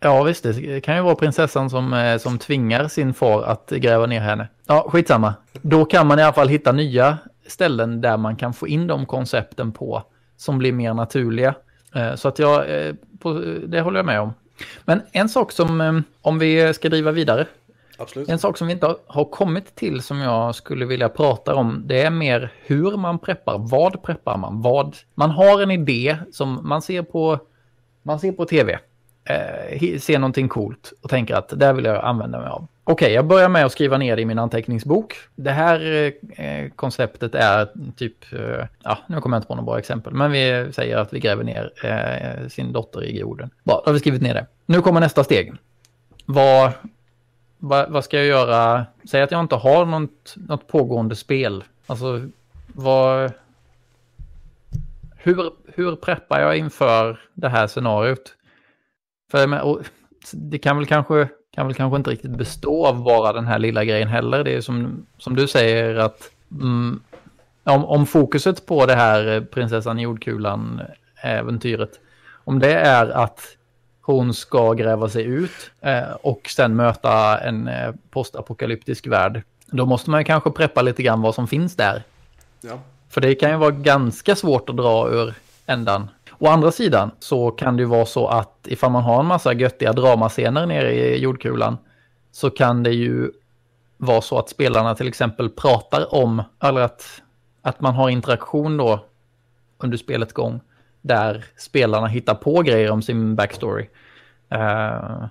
Ja visst, det kan ju vara prinsessan som, eh, som tvingar sin far att gräva ner henne. Ja, skitsamma. Då kan man i alla fall hitta nya ställen där man kan få in de koncepten på som blir mer naturliga. Eh, så att jag, eh, på, det håller jag med om. Men en sak som, eh, om vi ska driva vidare, Absolut. En sak som vi inte har kommit till som jag skulle vilja prata om, det är mer hur man preppar. Vad preppar man? Vad? Man har en idé som man ser på, man ser på tv, eh, ser någonting coolt och tänker att det vill jag använda mig av. Okej, okay, jag börjar med att skriva ner det i min anteckningsbok. Det här eh, konceptet är typ, eh, ja, nu kommer jag inte på några bra exempel, men vi säger att vi gräver ner eh, sin dotter i jorden. Bra, då har vi skrivit ner det. Nu kommer nästa steg. Vad, vad, vad, ska jag göra? Säg att jag inte har något, något pågående spel. Alltså, vad... Hur, hur preppar jag inför det här scenariot? För det kan väl, kanske, kan väl kanske inte riktigt bestå av bara den här lilla grejen heller. Det är som, som du säger att mm, om, om fokuset på det här eh, prinsessan jordkulan eh, äventyret, om det är att hon ska gräva sig ut eh, och sen möta en eh, postapokalyptisk värld. Då måste man ju kanske preppa lite grann vad som finns där. Ja. För det kan ju vara ganska svårt att dra ur ändan. Å andra sidan så kan det ju vara så att ifall man har en massa göttiga dramascener nere i jordkulan så kan det ju vara så att spelarna till exempel pratar om, eller att, att man har interaktion då under spelets gång där spelarna hittar på grejer om sin backstory. Uh,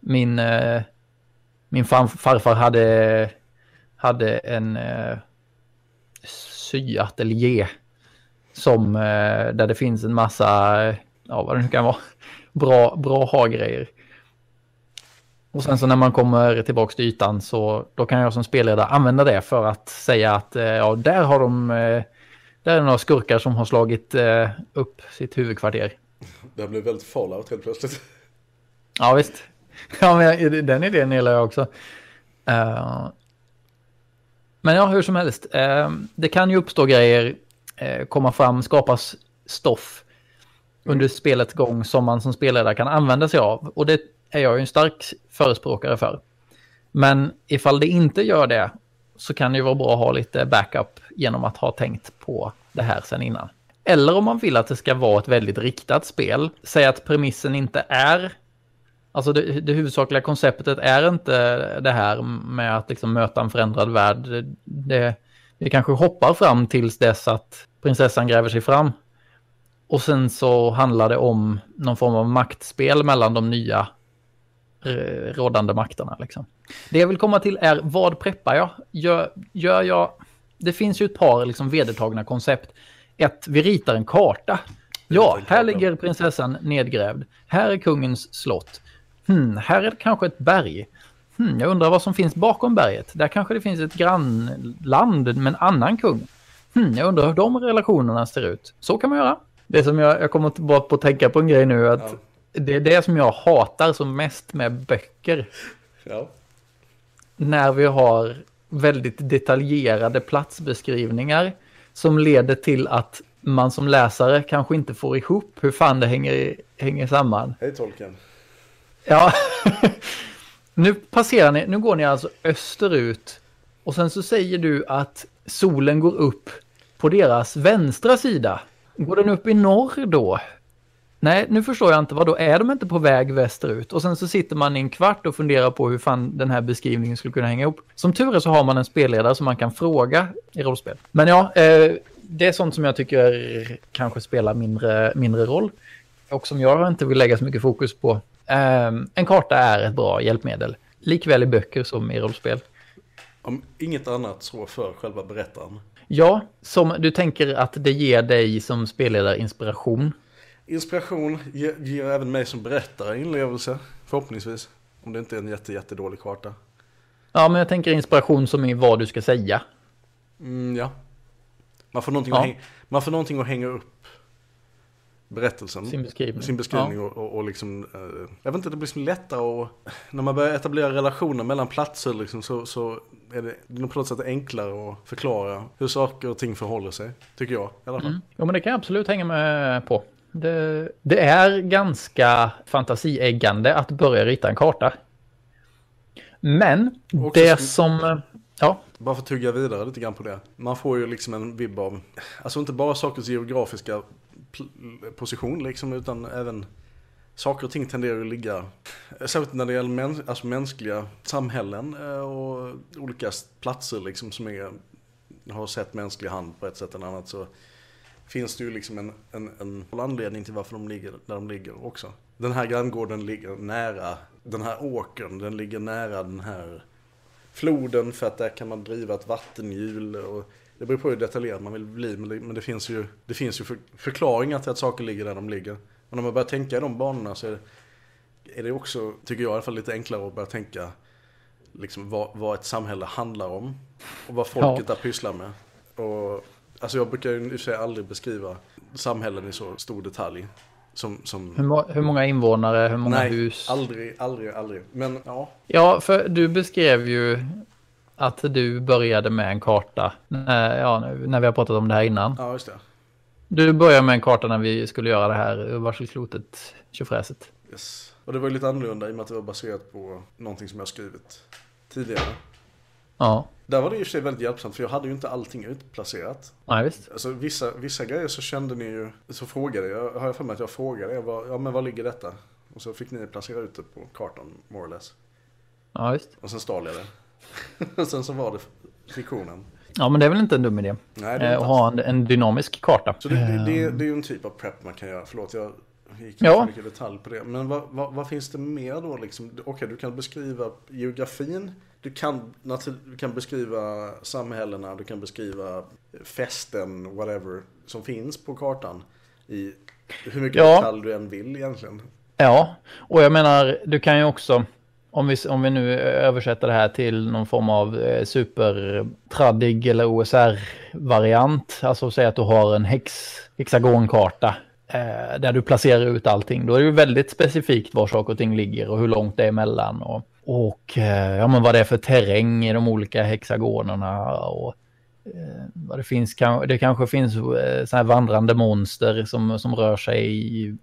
min, uh, min farfar hade, hade en eh, uh, syateljé som där det finns en massa, ja vad det nu kan vara, bra, bra ha-grejer. Och sen så när man kommer tillbaka till ytan så då kan jag som spelledare använda det för att säga att ja, där har de, där är några skurkar som har slagit upp sitt huvudkvarter. Det blev väldigt fallout helt plötsligt. Ja visst. Ja, men den idén gillar jag också. Uh, men ja, hur som helst. Uh, det kan ju uppstå grejer, uh, komma fram, skapas stoff under spelets gång som man som spelledare kan använda sig av. Och det är jag ju en stark förespråkare för. Men ifall det inte gör det så kan det ju vara bra att ha lite backup genom att ha tänkt på det här sen innan. Eller om man vill att det ska vara ett väldigt riktat spel, säg att premissen inte är Alltså det, det huvudsakliga konceptet är inte det här med att liksom möta en förändrad värld. Det, det, vi kanske hoppar fram tills dess att prinsessan gräver sig fram. Och sen så handlar det om någon form av maktspel mellan de nya rådande makterna. Liksom. Det jag vill komma till är vad preppar jag? Gör, gör jag? Det finns ju ett par liksom vedertagna koncept. Ett, vi ritar en karta. Ja, här ligger prinsessan nedgrävd. Här är kungens slott. Hmm, här är det kanske ett berg. Hmm, jag undrar vad som finns bakom berget. Där kanske det finns ett grannland med en annan kung. Hmm, jag undrar hur de relationerna ser ut. Så kan man göra. Det som jag, jag kommer bara på att tänka på en grej nu. Att ja. Det är det som jag hatar som mest med böcker. Ja. När vi har väldigt detaljerade platsbeskrivningar som leder till att man som läsare kanske inte får ihop hur fan det hänger, hänger samman. Hej tolken. Ja, nu passerar ni, nu går ni alltså österut och sen så säger du att solen går upp på deras vänstra sida. Går den upp i norr då? Nej, nu förstår jag inte. Vad då är de inte på väg västerut? Och sen så sitter man i en kvart och funderar på hur fan den här beskrivningen skulle kunna hänga ihop. Som tur är så har man en spelledare som man kan fråga i rollspel. Men ja, eh, det är sånt som jag tycker kanske spelar mindre, mindre roll. Och som jag inte vill lägga så mycket fokus på. Um, en karta är ett bra hjälpmedel. Likväl i böcker som i rollspel. Om inget annat så för själva berättaren. Ja, som du tänker att det ger dig som spelledare inspiration. Inspiration ger, ger även mig som berättare inlevelse, förhoppningsvis. Om det inte är en jätte, jättedålig karta. Ja, men jag tänker inspiration som i vad du ska säga. Mm, ja. Man får, någonting ja. Att hänga, man får någonting att hänga upp berättelsen. Sin beskrivning. Sin beskrivning ja. och, och, och, liksom, eh, jag vet inte, det blir liksom lättare och när man börjar etablera relationer mellan platser liksom, så, så är det, det är på något sätt enklare att förklara hur saker och ting förhåller sig, tycker jag i alla fall. Mm. Ja, men det kan jag absolut hänga med på. Det, det är ganska fantasieggande att börja rita en karta. Men det som... Ja. Bara för att tugga vidare lite grann på det. Man får ju liksom en vibb av, alltså inte bara sakers geografiska position liksom, utan även saker och ting tenderar att ligga, särskilt när det gäller mäns alltså mänskliga samhällen eh, och olika platser liksom som är, har sett mänsklig hand på ett sätt eller annat så finns det ju liksom en, en, en anledning till varför de ligger där de ligger också. Den här granngården ligger nära den här åkern, den ligger nära den här floden för att där kan man driva ett vattenhjul och det beror på hur detaljerad man vill bli, men det, men det finns ju, det finns ju för, förklaringar till att saker ligger där de ligger. Och när man börjar tänka i de banorna så är det, är det också, tycker jag i alla fall, lite enklare att börja tänka liksom vad, vad ett samhälle handlar om. Och vad folket ja. där pysslar med. Och, alltså jag brukar ju sig aldrig beskriva samhällen i så stor detalj. Som, som... Hur, hur, många invånare, hur många Nej, hus? aldrig, aldrig, aldrig. Men ja. Ja, för du beskrev ju att du började med en karta. Ja, när vi har pratat om det här innan. Ja, just det. Du börjar med en karta när vi skulle göra det här varselklotet, tjofräset. Yes. Och det var ju lite annorlunda i och med att det var baserat på någonting som jag skrivit tidigare. Ja, Där var det i och för sig väldigt hjälpsamt för jag hade ju inte allting utplacerat. nej visst. Alltså vissa, vissa grejer så kände ni ju, så frågade jag, har jag för mig att jag frågade er, ja men var ligger detta? Och så fick ni placera ut det på kartan, more or less. Ja, visst. Och sen stal jag det. och sen så var det fiktionen. Ja, men det är väl inte en dum idé. Nej, det är Eh, inte Att ha en, en dynamisk karta. Så det, det, det, det är ju en typ av prep man kan göra. Förlåt, jag gick Ja. för mycket detalj på det. Men vad, vad, vad finns det mer då liksom? Okej, du kan beskriva geografin. Du kan, du kan beskriva samhällena, du kan beskriva festen, whatever, som finns på kartan. I hur mycket Ja. detalj du än vill egentligen. Ja, och jag menar, du kan ju också, om vi, om vi nu översätter det här till någon form av eh, supertraddig eller OSR-variant, alltså säg att du har en hex, hexagonkarta eh, där du placerar ut allting, då är det ju väldigt specifikt var saker och ting ligger och hur långt det är emellan och, och eh, ja, men vad det är för terräng i de olika hexagonerna och eh, vad det finns, det kanske finns eh, så här vandrande monster som, som rör sig i,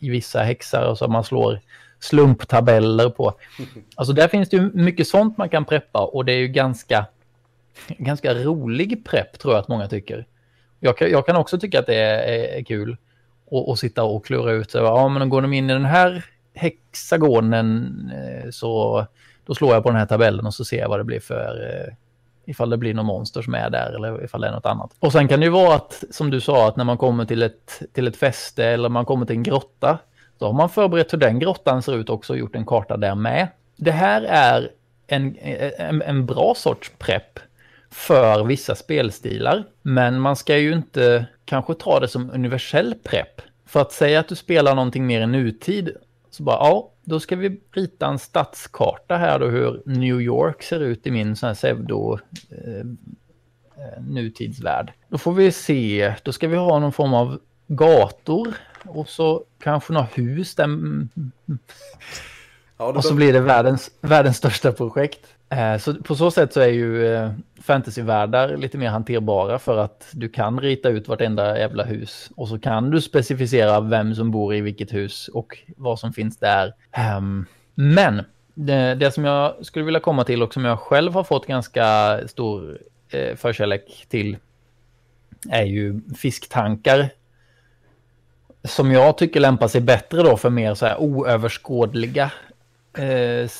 i vissa häxar och så man slår slumptabeller på. Alltså där finns det ju mycket sånt man kan preppa och det är ju ganska, ganska rolig prepp tror jag att många tycker. Jag kan, jag kan också tycka att det är, är, är kul att att sitta och klura ut, så, ja men går de in i den här hexagonen eh, så då slår jag på den här tabellen och så ser jag vad det blir för, eh, ifall det blir någon monster som är där eller ifall det är något annat. Och sen kan det ju vara att, som du sa, att när man kommer till ett, till ett fäste eller man kommer till en grotta, då har man förberett hur den grottan ser ut också och gjort en karta där med. Det här är en, en, en bra sorts prepp för vissa spelstilar, men man ska ju inte kanske ta det som universell prepp. För att säga att du spelar någonting mer i nutid, så bara ja, då ska vi rita en stadskarta här då hur New York ser ut i min sån här pseudo eh, eh, nutidsvärld. Då får vi se, då ska vi ha någon form av gator och så kanske några hus där mm, Ja, det och så blir det världens, världens största projekt. Eh, så på så sätt så är ju eh, fantasyvärldar lite mer hanterbara för att du kan rita ut vartenda jävla hus och så kan du specificera vem som bor i vilket hus och vad som finns där. Ehm, men det, det som jag skulle vilja komma till och som jag själv har fått ganska stor eh, förkärlek till är ju fisktankar som jag tycker lämpar sig bättre då för mer så här oöverskådliga eh,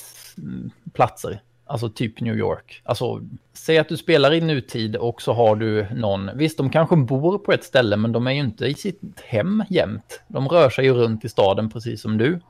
platser. Alltså typ New York. Alltså, säg att du spelar i nutid och så har du någon, visst de kanske bor på ett ställe men de är ju inte i sitt hem jämt. De rör sig ju runt i staden precis som du.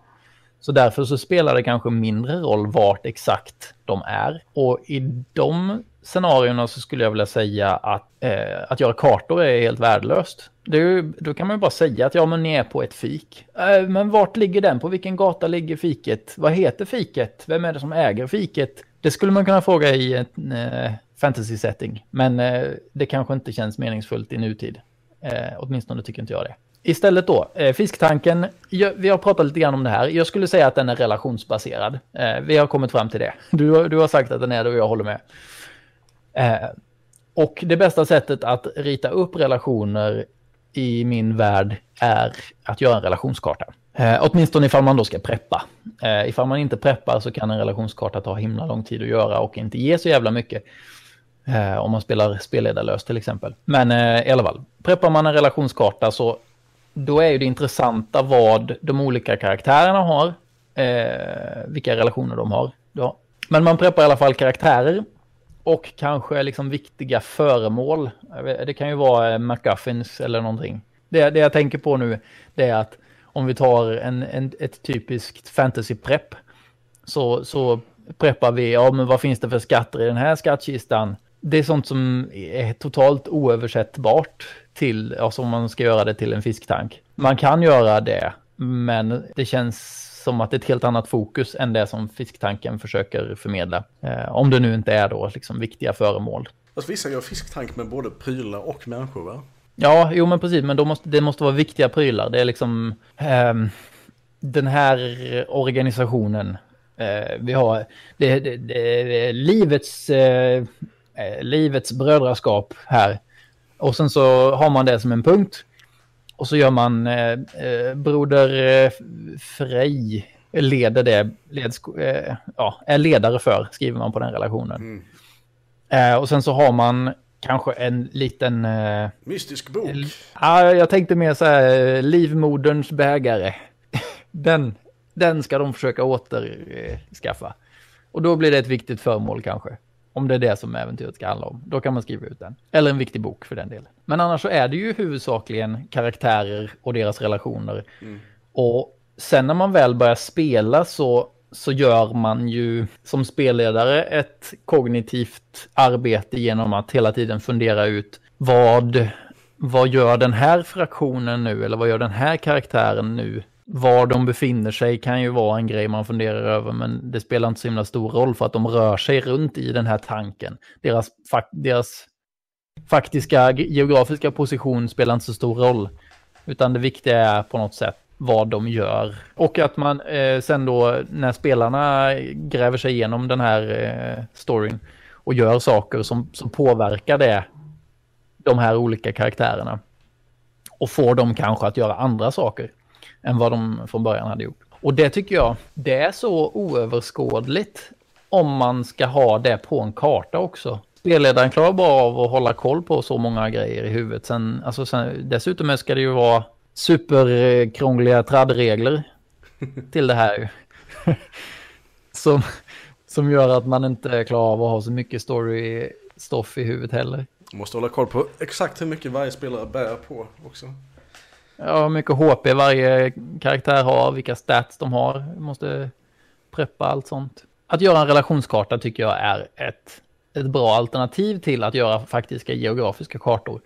Så därför så spelar det kanske mindre roll vart exakt de är. Och i de scenarierna så skulle jag vilja säga att, eh, att göra kartor är helt värdelöst. Det är ju, då kan man ju bara säga att ja, men ni är på ett fik. Eh, men vart ligger den? På vilken gata ligger fiket? Vad heter fiket? Vem är det som äger fiket? Det skulle man kunna fråga i en eh, fantasy-setting. Men eh, det kanske inte känns meningsfullt i nutid. Eh, åtminstone tycker inte jag det. Istället då, eh, fisktanken. Jag, vi har pratat lite grann om det här. Jag skulle säga att den är relationsbaserad. Eh, vi har kommit fram till det. Du, har- du har sagt att den är det och jag håller med. Eh, och det bästa sättet att rita upp relationer i min värld är att göra en relationskarta. Eh, åtminstone ifall man då ska preppa. Eh, ifall man inte preppar så kan en relationskarta ta himla lång tid att göra och inte ge så jävla mycket. Eh, om man spelar spelledarlöst till exempel. Men eh, i alla fall, preppar man en relationskarta så då är ju det intressanta vad de olika karaktärerna har. Eh, vilka relationer de har. Ja. Men man preppar i alla fall karaktärer. Och kanske liksom viktiga föremål. Eh, det kan ju vara eh, McGuffins MacGuffins eller någonting. Det, det jag tänker på nu det är att om vi tar en, en, ett typiskt fantasy-prepp. Så, så preppar vi, ja men vad finns det för skatter i den här skattkistan? Det är sånt som är totalt oöversättbart till, alltså om man ska göra det till en fisktank. Man kan göra det, men det känns som att det är ett helt annat fokus än det som fisktanken försöker förmedla. Eh, om det nu inte är då liksom viktiga föremål. Alltså, vissa gör fisktank med både prylar och människor va? Ja, jo men precis, men då måste, det måste vara viktiga prylar. Det är liksom ehm, den här organisationen. eh, vi har det, det, det, livets, eh, eh, livets brödraskap här. Och sen så har man det som en punkt. Och så gör man eh, eh, Broder eh, Frej leder det, leds, eh, ja, är ledare för, skriver man på den relationen. Mm. Eh, och sen så har man kanske en liten... Eh, Mystisk bok. ja, jag tänkte mer så här, eh, livmoderns bägare. Den, den ska de försöka återskaffa. Och då blir det ett viktigt föremål kanske. Om det är det som äventyret ska handla om. Då kan man skriva ut den. Eller en viktig bok för den delen. Men annars så är det ju huvudsakligen karaktärer och deras relationer. Och sen när man väl börjar spela så, så gör man ju som spelledare ett kognitivt arbete genom att hela tiden fundera ut vad, vad gör den här fraktionen nu? Eller vad gör den här karaktären nu? Var de befinner sig kan ju vara en grej man funderar över, men det spelar inte så himla stor roll för att de rör sig runt i den här tanken. Deras, fak deras faktiska geografiska position spelar inte så stor roll, utan det viktiga är på något sätt vad de gör. Och att man eh, sen då när spelarna gräver sig igenom den här eh, storyn och gör saker som, som påverkar det, de här olika karaktärerna. Och får dem kanske att göra andra saker än vad de från början hade gjort. Och det tycker jag, det är så oöverskådligt om man ska ha det på en karta också. Spelledaren klarar bara av att hålla koll på så många grejer i huvudet. Sen, alltså sen, dessutom ska det ju vara superkrångliga traddregler till det här. som, som gör att man inte klarar av att ha så mycket story-stoff i huvudet heller. Måste hålla koll på exakt hur mycket varje spelare bär på också. Ja, hur mycket HP varje karaktär har, vilka stats de har. Måste preppa allt sånt. Att göra en relationskarta tycker jag är ett, ett bra alternativ till att göra faktiska geografiska kartor.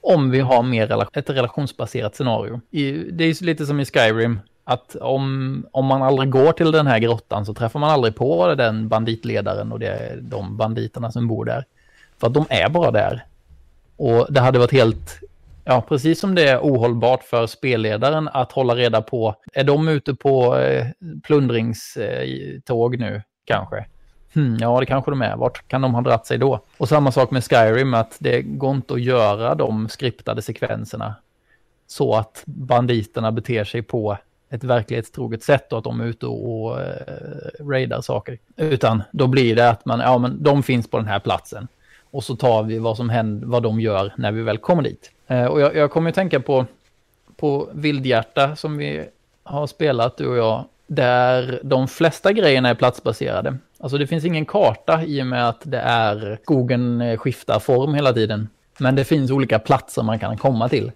Om vi har mer rela- ett relationsbaserat scenario. I, det är ju lite som i Skyrim. Att om, om man aldrig går till den här grottan så träffar man aldrig på den banditledaren och det, de banditerna som bor där. För att de är bara där. Och det hade varit helt, ja precis som det är ohållbart för spelledaren att hålla reda på, är de ute på eh, plundringståg nu kanske? Hmm, ja, det kanske de är. Vart kan de ha dratt sig då? Och samma sak med Skyrim, att det går inte att göra de skriptade sekvenserna så att banditerna beter sig på ett verklighetstroget sätt och att de är ute och, och eh, raidar saker. Utan då blir det att man, ja men de finns på den här platsen. Och så tar vi vad som händer, vad de gör när vi väl kommer dit. Eh, och jag, jag kommer att tänka på, på Vildhjärta som vi har spelat, du och jag, där de flesta grejerna är platsbaserade. Alltså det finns ingen karta i och med att det är skogen eh, skiftar form hela tiden. Men det finns olika platser man kan komma till.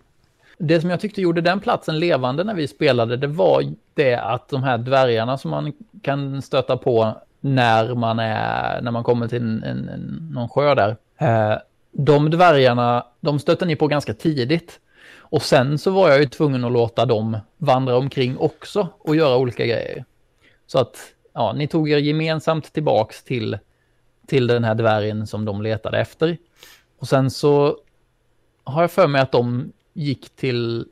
Det som jag tyckte gjorde den platsen levande när vi spelade, det var det att de här dvärgarna som man kan stöta på när man, är, när man kommer till en, en, en, någon sjö där. Eh, de dvärgarna, de stötte ni på ganska tidigt. Och sen så var jag ju tvungen att låta dem vandra omkring också och göra olika grejer. Så att, ja, ni tog er gemensamt tillbaks till, till den här dvärgen som de letade efter. Och sen så har jag för mig att de gick till,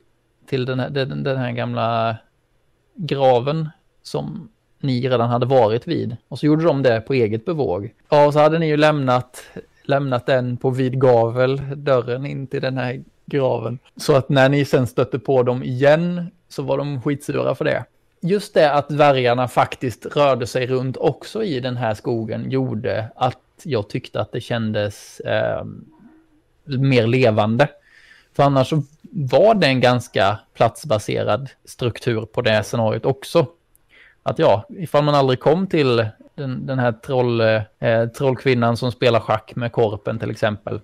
till den, här, den, den här gamla graven som ni redan hade varit vid. Och så gjorde de det på eget bevåg. Ja, och så hade ni ju lämnat, lämnat den på vid gavel, dörren in till den här graven. Så att när ni sen stötte på dem igen så var de skitsura för det. Just det att dvärgarna faktiskt rörde sig runt också i den här skogen gjorde att jag tyckte att det kändes eh, mer levande. För annars så var det en ganska platsbaserad struktur på det scenariot också. Att ja, ifall man aldrig kom till den, den här troll, eh, trollkvinnan som spelar schack med korpen till exempel.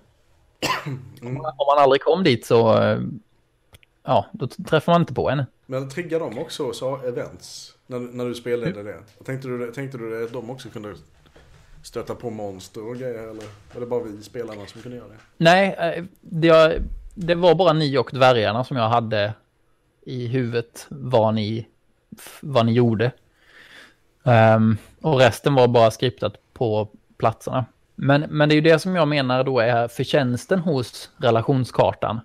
Om, man, om man aldrig kom dit så, eh, ja, då träffar man inte på henne. Men triggar de också så events? När, när du spelade det? Tänkte du, tänkte du att de också kunde stöta på monster och grejer? Eller var det bara vi spelarna som kunde göra det? Nej, eh, det, det var bara ni och dvärgarna som jag hade i huvudet vad ni, vad ni gjorde. Ehm, och resten var bara skriptat på platserna. Men, men det är ju det som jag menar då är förtjänsten hos relationskartan.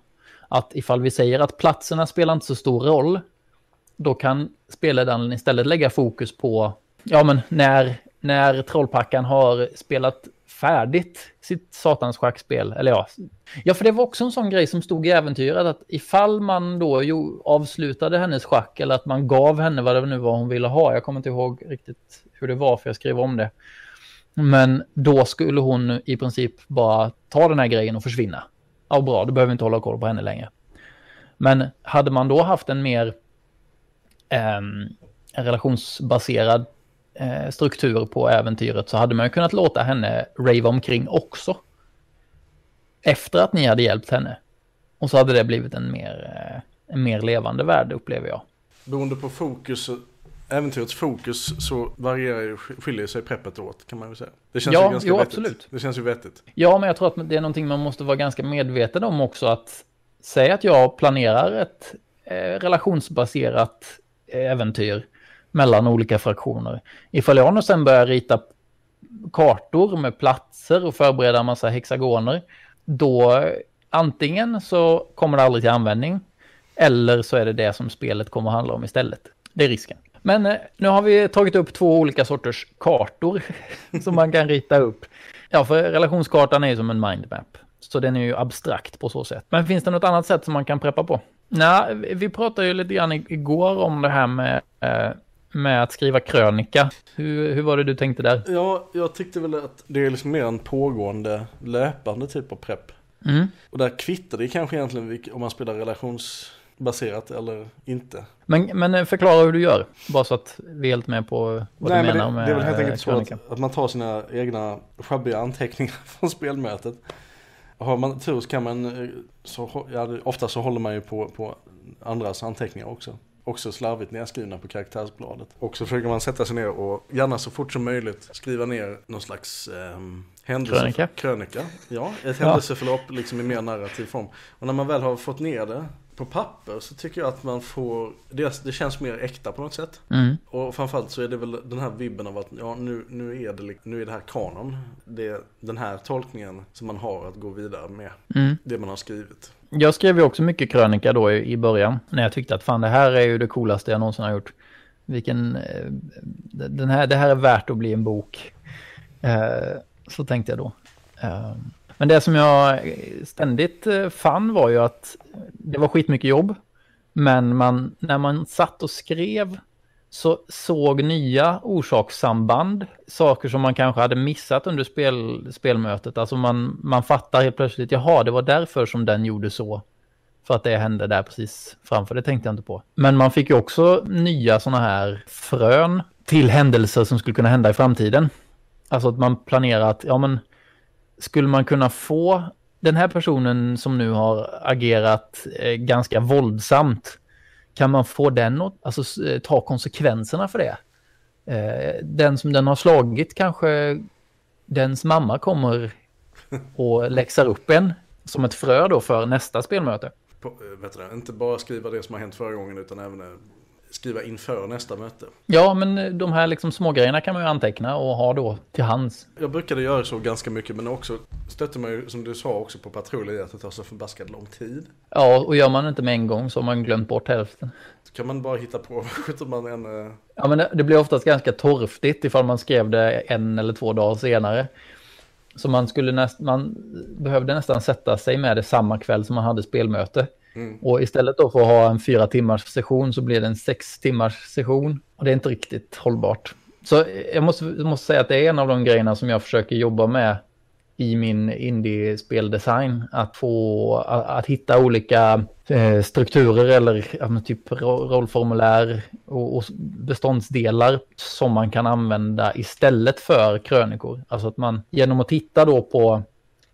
Att ifall vi säger att platserna spelar inte så stor roll, då kan spelledaren istället lägga fokus på, ja men när när Trollpackan har spelat färdigt sitt satans schackspel. Eller ja, ja, för det var också en sån grej som stod i äventyret att ifall man då jo, avslutade hennes schack eller att man gav henne vad det nu var hon ville ha. Jag kommer inte ihåg riktigt hur det var för jag skrev om det. Men då skulle hon i princip bara ta den här grejen och försvinna. Ja, bra, då behöver vi inte hålla koll på henne längre. Men hade man då haft en mer eh, relationsbaserad eh, struktur på äventyret så hade man ju kunnat låta henne rave omkring också. Efter att ni hade hjälpt henne. Och så hade det blivit en mer, eh, en mer levande värld upplever jag. Beroende på fokus, äventyrets fokus så varierar ju, skiljer sig preppet åt kan man väl säga. Det känns Ja, ju ganska jo, vettigt. absolut. Det känns ju vettigt. Ja, men jag tror att det är någonting man måste vara ganska medveten om också att säga att jag planerar ett eh, relationsbaserat äventyr mellan olika fraktioner. Ifall jag nu sen börjar rita kartor med platser och förbereda en massa hexagoner, då antingen så kommer det aldrig till användning eller så är det det som spelet kommer att handla om istället. Det är risken. Men eh, nu har vi tagit upp två olika sorters kartor som man kan rita upp. Ja, för relationskartan är ju som en mindmap. Så den är ju abstrakt på så sätt. Men finns det något annat sätt som man kan preppa på? Nej, vi pratade ju lite grann igår om det här med, eh, med att skriva krönika. Hur, hur var det du tänkte där? Ja, jag tyckte väl att det är liksom mer en pågående, löpande typ av prepp. Mm. Och där kvittar det kanske egentligen om man spelar relationsbaserat eller inte. Men, men eh, förklara hur du gör, bara så att vi är helt med på vad Nej, du men menar det, med det är väl helt enkelt så att, att man tar sina egna sjabbiga anteckningar från spelmötet. Har man tur så kan man, eh, så, ja, ofta så håller man ju på, på andras anteckningar också. Också slarvigt nedskrivna på karaktärsbladet. Och så försöker man sätta sig ner och gärna så fort som möjligt skriva ner någon slags ehm, händelse. Krönika. Krönika. Ja, ett händelseförlopp liksom i mer narrativ form. Och när man väl har fått ner det på papper så tycker jag att man får, det, det känns mer äkta på något sätt. Mm. Och framförallt så är det väl den här vibben av att ja, nu, nu, är det, nu är det här kanon. Det är den här tolkningen som man har att gå vidare med. Mm. Det man har skrivit. Jag skrev ju också mycket krönika då i, i början. När jag tyckte att fan det här är ju det coolaste jag någonsin har gjort. Vilken, eh, den här, det här är värt att bli en bok. Eh, så tänkte jag då. Eh, men det som jag ständigt eh, fann var ju att det var skitmycket jobb. Men man, när man satt och skrev så såg nya orsakssamband, saker som man kanske hade missat under spel, spelmötet. Alltså man, man fattar helt plötsligt, jaha, det var därför som den gjorde så. För att det hände där precis framför, det tänkte jag inte på. Men man fick ju också nya sådana här frön till händelser som skulle kunna hända i framtiden. Alltså att man planerar att, ja men, skulle man kunna få den här personen som nu har agerat eh, ganska våldsamt, kan man få den att alltså, eh, ta konsekvenserna för det? Eh, den som den har slagit kanske dens mamma kommer och läxar upp en som ett frö då för nästa spelmöte. På, eh, vet du inte bara skriva det som har hänt förra gången utan även eh, skriva inför nästa möte. Ja, men de här liksom smågrejerna kan man ju anteckna och ha då till hands. Jag brukade göra så ganska mycket men också stötte man ju som du sa också på patrull i att det tar så förbaskat lång tid. Ja, och gör man inte med en gång så har man glömt bort hälften. Så kan man bara hitta på, skjuter man en... eh, Ja, men det, det blir oftast ganska torftigt ifall man skrev det en eller två dagar senare. Så man, skulle näst, man behövde nästan sätta sig med det samma kväll som man hade spelmöte. Mm. Och istället då för att ha en fyra timmars session så blir det en sex timmars session. Och det är inte riktigt hållbart. Så jag måste, måste säga att det är en av de grejerna som jag försöker jobba med i min indie-speldesign. Att få, att, att hitta olika eh, strukturer eller ja, typ rollformulär och, och beståndsdelar som man kan använda istället för krönikor. Alltså att man genom att titta då på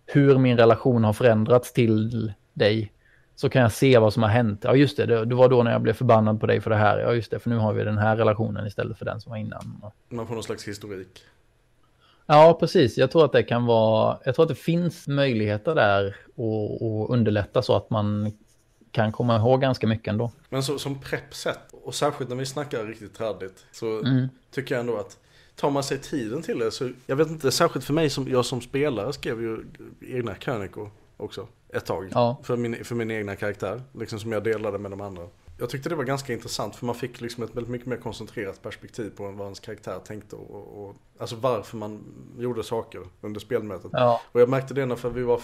hur min relation har förändrats till dig så kan jag se vad som har hänt. Ja just det, det, det var då när jag blev förbannad på dig för det här. Ja just det, för nu har vi den här relationen istället för den som var innan. Man får någon slags historik. Ja, precis. Jag tror att det kan vara, jag tror att det finns möjligheter där och, och underlätta så att man kan komma ihåg ganska mycket ändå. Men så, som preppsätt, och särskilt när vi snackar riktigt traddigt, så Mm. tycker jag ändå att tar man sig tiden till det så, jag vet inte, särskilt för mig som, jag som spelare skrev ju egna krönikor också ett tag. Ja. För, min, för min egna karaktär, liksom som jag delade med de andra. jag tyckte det var ganska intressant för man fick liksom ett väldigt mycket mer koncentrerat perspektiv på vad ens karaktär tänkte och, och alltså varför man gjorde saker under spelmötet. Ja. Och jag märkte det när för vi var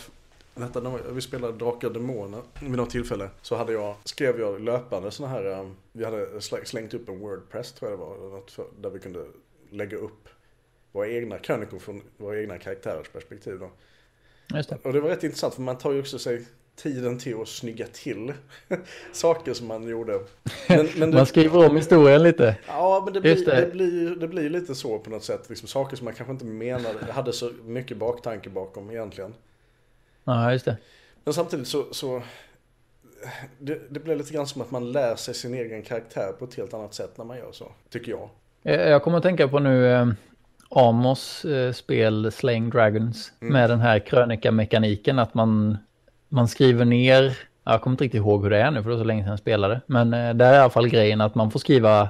Detta, när vi spelade Drakar och Demoner vid något tillfälle så hade jag, skrev jag löpande sådana här, um, vi hade sl- slängt upp en Wordpress tror jag det var, där vi kunde lägga upp våra egna krönikor från våra egna karaktärers perspektiv då. Det. Och det var rätt intressant för man tar ju också sig tiden till att snygga till saker som man gjorde. Men, men Man skriver om historien lite. Ja, men det blir, det. det. blir, det blir lite så på något sätt. Liksom, saker som man kanske inte menade, hade så mycket baktanke bakom egentligen. Ja, just det. Men samtidigt så, så det, det blir lite grann som att man lär sig sin egen karaktär på ett helt annat sätt när man gör så, tycker jag. Eh, Jag kommer att tänka på nu eh, Amos eh, spel Slaying Dragons Mm. med den här krönikamekaniken att man, man skriver ner, jag kommer inte riktigt ihåg hur det är nu för det var så länge sedan jag spelade, men eh, där är i alla fall grejen att man får skriva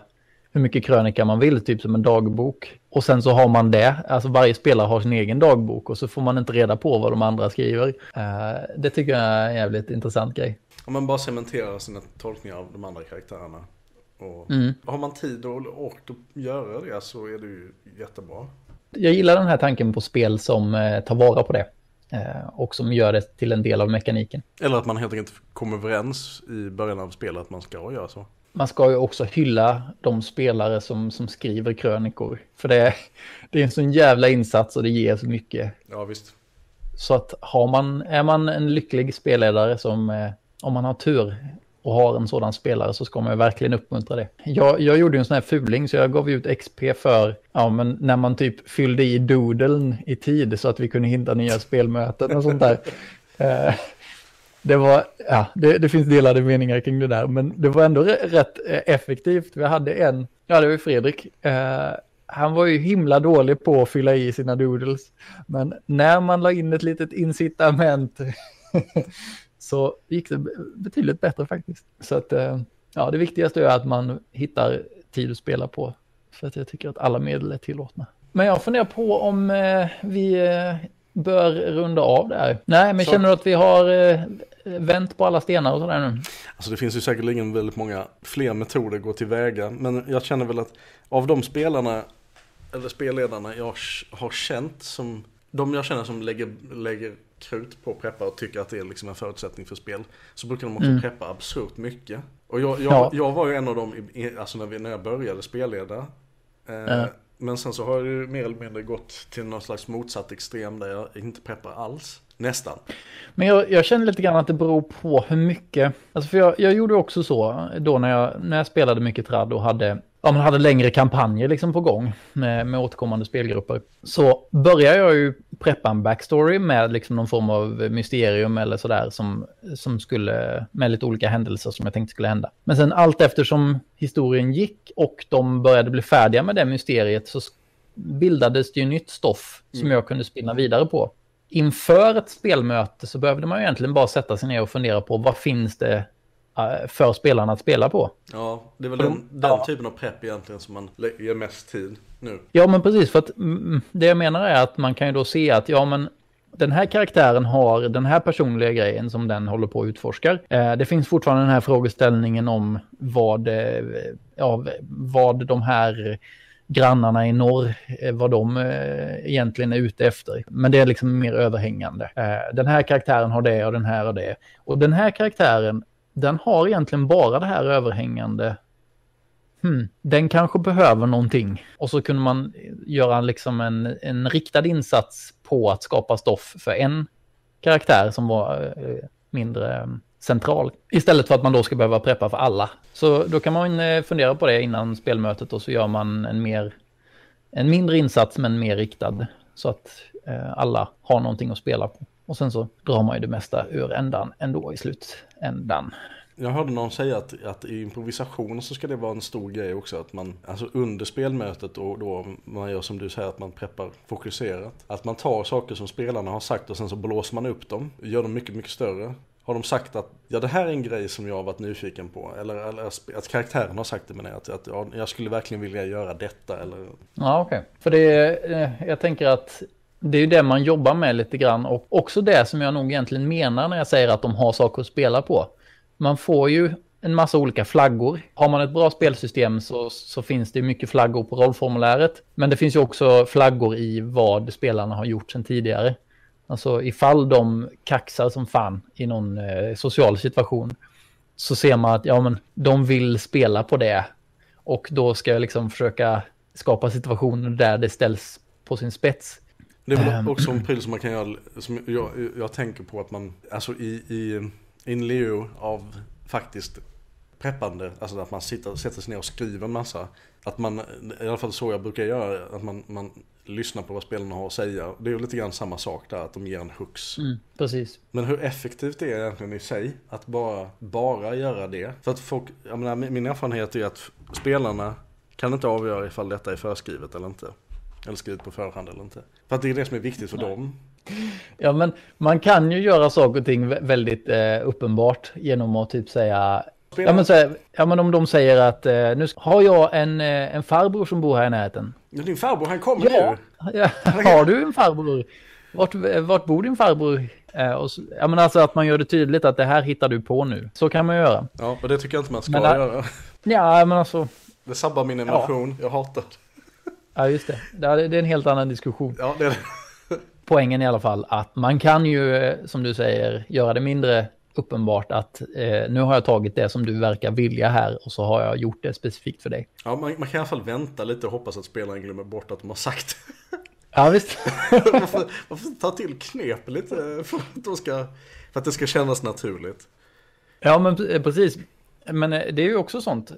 hur mycket krönika man vill, typ som en dagbok. Och sen så har man det, alltså varje spelare har sin egen dagbok och så får man inte reda på vad de andra skriver. Eh, Det tycker jag är en jävligt intressant grej. Om man bara cementerar sina tolkningar av de andra karaktärerna. Och Mm. Har man tid och ork att göra det så är det ju jättebra. Jag gillar den här tanken på spel som eh, tar vara på det. Eh, och som gör det till en del av mekaniken. Eller att man helt enkelt kommer överens i början av spelet att man ska göra så. Man ska ju också hylla de spelare som, som skriver krönikor. För det är, det är en sån jävla insats och det ger så mycket. Ja visst. Så att har man, är man en lycklig spelledare som, eh, om man har tur och har en sådan spelare så ska man ju verkligen uppmuntra det. Jag, jag gjorde ju en sån här fuling så jag gav ut XP för, ja men när man typ fyllde i doodlen i tid så att vi kunde hitta nya spelmöten och sånt där. Eh, det var, ja, det, det finns delade meningar kring det där, men det var ändå rätt eh, effektivt. Vi hade en, ja det var Fredrik, eh, han var ju himla dålig på att fylla i sina doodles. Men när man la in ett litet incitament så gick det betydligt bättre faktiskt. Så att, eh, ja det viktigaste är att man hittar tid att spela på. För att jag tycker att alla medel är tillåtna. Men jag funderar på om eh, vi eh, bör runda av där. Nej, men Så- känner du att vi har vänt på alla stenar och sådär nu? Alltså det finns ju säkerligen väldigt många fler metoder att gå tillväga. Men jag känner väl att av de spelarna, eller spelledarna jag har känt som, de jag känner som lägger, lägger krut på att preppa och tycker att det är liksom en förutsättning för spel. Så brukar de också Mm. preppa absurt mycket. Och jag, jag, Ja. jag var ju en av dem, i, alltså när, vi, när jag började spelleda. Eh, Ja. Men sen så har jag ju mer eller mindre gått till någon slags motsatt extrem där jag inte preppar alls. Nästan. Men jag, jag känner lite grann att det beror på hur mycket, alltså för jag, jag gjorde också så då när jag, när jag spelade mycket tradd och hade, ja, man hade längre kampanjer liksom på gång med, med återkommande spelgrupper. Så började jag ju preppa en backstory med liksom någon form av mysterium eller sådär som, som skulle, med lite olika händelser som jag tänkte skulle hända. Men sen allt eftersom historien gick och de började bli färdiga med det mysteriet så bildades det ju nytt stoff som jag kunde spinna vidare på inför ett spelmöte så behövde man ju egentligen bara sätta sig ner och fundera på vad finns det eh, för spelarna att spela på. Ja, det är väl den, de- den ja. typen av prepp egentligen som man ger mest tid nu. Ja, men precis, för att mm, mm, det jag menar är att man kan ju då se att ja, men den här karaktären har den här personliga grejen som den håller på att utforskar. Eh, det finns fortfarande den här frågeställningen om vad, eh, ja, vad de här grannarna i norr, eh, vad de egentligen är ute efter. Men det är liksom mer överhängande. Den här karaktären har det och den här och det. Och den här karaktären, den har egentligen bara det här överhängande Hmm, den kanske behöver någonting. Och så kunde man göra liksom en, en riktad insats på att skapa stoff för en karaktär som var eh, mindre eh, central. Istället för att man då ska behöva preppa för alla. Så då kan man eh, fundera på det innan spelmötet och så gör man en, mer, en mindre insats men mer riktad. Så att alla har någonting att spela på. Och sen så drar man ju det mesta ur ändan ändå i slutändan. Jag hörde någon säga att, att i improvisation så ska det vara en stor grej också. Att man, alltså under spelmötet och då man gör som du säger att man preppar fokuserat. Att man tar saker som spelarna har sagt och sen så blåser man upp dem. Gör dem mycket, mycket större. Har de sagt att ja det här är en grej som jag har varit nyfiken på. Eller, eller att karaktären har sagt det men att, att ja, jag skulle verkligen vilja göra detta. Eller, Ja, okej. För det är, jag tänker att det är ju det man jobbar med lite grann och också det som jag nog egentligen menar när jag säger att de har saker att spela på. Man får ju en massa olika flaggor. Har man ett bra spelsystem så, så finns det mycket flaggor på rollformuläret. Men det finns ju också flaggor i vad spelarna har gjort sedan tidigare. Alltså ifall de kaxar som fan i någon eh, social situation så ser man att ja, men de vill spela på det. Och då ska jag liksom försöka skapa situationer där det ställs på sin spets. Det är väl Ehm. också en pryl som man kan göra, som jag, jag tänker på att man, alltså i, i in lieu av faktiskt preppande, alltså att man sitter, sätter sig ner och skriver en massa. Att man, i alla fall så jag brukar göra, att man, man lyssnar på vad spelarna har att säga. Det är ju lite grann samma sak där, att de ger en hux. Mm, precis. Men hur effektivt det är egentligen i sig att bara, bara göra det. För att folk, jag menar, min erfarenhet är att spelarna kan inte avgöra ifall detta är förskrivet eller inte. Eller skrivet på förhand eller inte. För att det är det som är viktigt för dem. Ja, men man kan ju göra saker och ting vä- väldigt eh, uppenbart genom att typ säga... Ja men, så här, ja, men om de säger att eh, nu har jag en, eh, en farbror som bor här i närheten. Ja, din farbror han kommer Ja, nu. ja, har du en farbror? Vart, vart bor din farbror? Eh, och så, ja men alltså att man gör det tydligt att det här hittar du på nu. Så kan man göra. Ja, och det tycker jag inte man ska Men där- göra. Ja men alltså, Det sabbar min emotion. Jag hatar det. ja just det. Det är det är en helt annan diskussion. Ja, det är det. Poängen i alla fall att man kan ju, eh, som du säger, göra det mindre uppenbart att eh, nu har jag tagit det som du verkar vilja här och så har jag gjort det specifikt för dig. Ja, man, man kan i alla fall vänta lite och hoppas att spelaren glömmer bort att de har sagt Ja visst. man, får, man får ta till knep lite för att, de ska, för att det ska kännas naturligt. Ja, men pre- precis. Men eh, det är ju också sånt.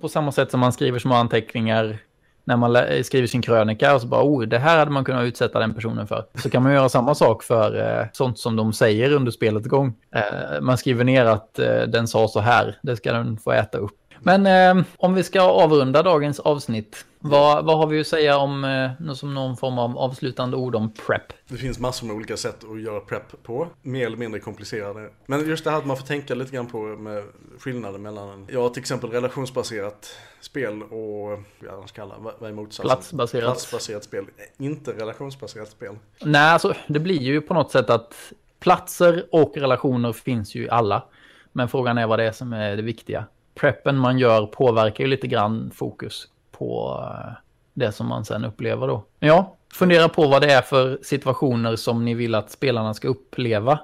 På samma sätt som man skriver små anteckningar när man skriver sin krönika och så bara, oh, det här hade man kunnat utsätta den personen för. Så kan man göra samma sak för eh, sånt som de säger under spelets gång. Eh, man skriver ner att eh, den sa så här, det ska den få äta upp. Men eh, om vi ska avrunda dagens avsnitt, vad, vad har vi att säga om eh, som någon form av avslutande ord om prep? Det finns massor med olika sätt att göra prep på. Mer eller mindre komplicerade. Men just det här att man får tänka lite grann på med skillnaden mellan, ja till exempel relationsbaserat spel och, vad ska jag kalla, vad vad är motsatsen? Platsbaserat. Platsbaserat spel. Inte relationsbaserat spel. Nej, alltså det blir ju på något sätt att platser och relationer finns ju i alla. Men frågan är vad det är som är det viktiga. Preppen man gör påverkar ju lite grann fokus på eh, det som man sen upplever då. Men Ja, fundera på vad det är för situationer som ni vill att spelarna ska uppleva.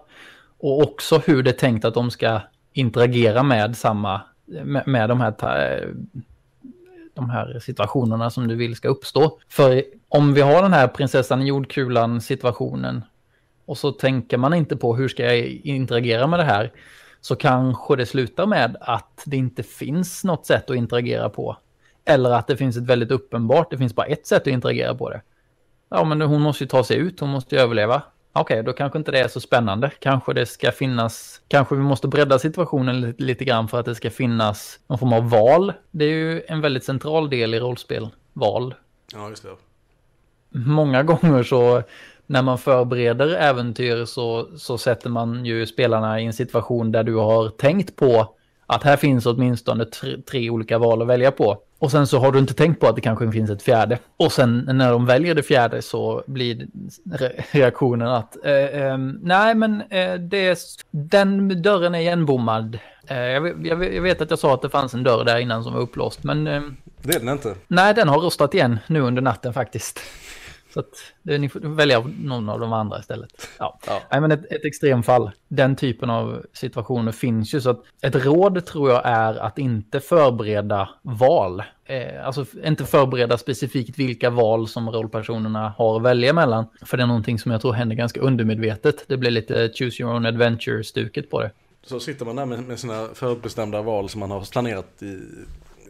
Och också hur det är tänkt att de ska interagera med samma, med, med de här eh, de här situationerna som du vill ska uppstå. För om vi har den här prinsessan i jordkulan situationen och så tänker man inte på hur ska jag interagera med det här så kanske det slutar med att det inte finns något sätt att interagera på. Eller att det finns ett väldigt uppenbart, det finns bara ett sätt att interagera på det. Ja, men hon måste ju ta sig ut, hon måste ju överleva. Okej, då kanske inte det är så spännande. Kanske det ska finnas, kanske vi måste bredda situationen lite, lite grann för att det ska finnas någon form av val. Det är ju en väldigt central del i rollspel, val. Ja, just det. Många gånger så när man förbereder äventyr så, så sätter man ju spelarna i en situation där du har tänkt på att här finns åtminstone tre, tre olika val att välja på. Och sen så har du inte tänkt på att det kanske finns ett fjärde. Och sen när de väljer det fjärde så blir re- reaktionen att eh, eh, nej men eh, det den dörren är igenbommad. Eh, jag, vet- jag, vet- att jag sa att det fanns en dörr där innan som var upplåst men eh, Det är den inte. nej den har rostat igen nu under natten faktiskt. Så att det, ni får välja någon av de andra istället. Ja. Ja. Nej, men ett, ett extremfall. Den typen av situationer finns ju. Så att ett råd tror jag är att inte förbereda val. Eh, alltså inte förbereda specifikt vilka val som rollpersonerna har att välja mellan. För det är någonting som jag tror händer ganska undermedvetet. Det blir lite choose your own adventure-stuket på det. Så sitter man där med, med sina förutbestämda val som man har planerat i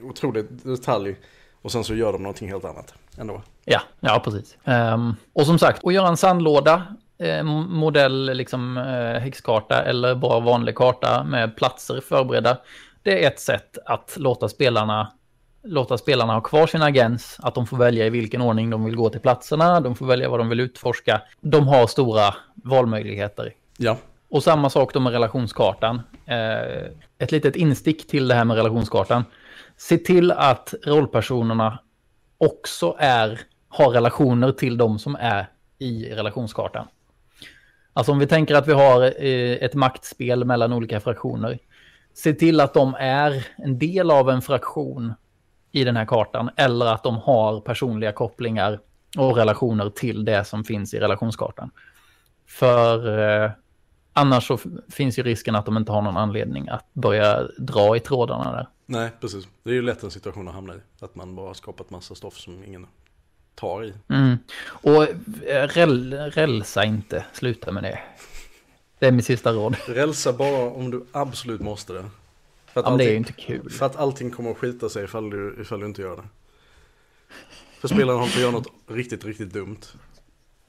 otroligt detalj. Och sen så gör de någonting helt annat ändå. Ja, ja precis. Ehm, och som sagt, att göra en sandlåda, eh, modell liksom eh, häxkarta eller bara vanlig karta med platser förberedda. Det är ett sätt att låta spelarna, låta spelarna ha kvar sin agens, att de får välja i vilken ordning de vill gå till platserna, de får välja vad de vill utforska. De har stora valmöjligheter. Ja. Och samma sak då med relationskartan. Eh, ett litet instick till det här med relationskartan. Se till att rollpersonerna också är, har relationer till de som är i relationskartan. Alltså om vi tänker att vi har eh, ett maktspel mellan olika fraktioner. se till att de är en del av en fraktion i den här kartan eller att de har personliga kopplingar och relationer till det som finns i relationskartan. För eh, annars så finns ju risken att de inte har någon anledning att börja dra i trådarna där. Nej, precis. Det är ju lätt en situation att hamna i. Att man bara har skapat massa stoff som ingen tar i. Mm. Och eh, räl, rälsa inte, sluta med det. Det är mitt sista råd. Rälsa bara om du absolut måste det. För att, Ja, men det är ju allting, inte kul. för att allting kommer att skita sig ifall du, ifall du inte gör det. För spelaren håller på att göra något riktigt, riktigt dumt.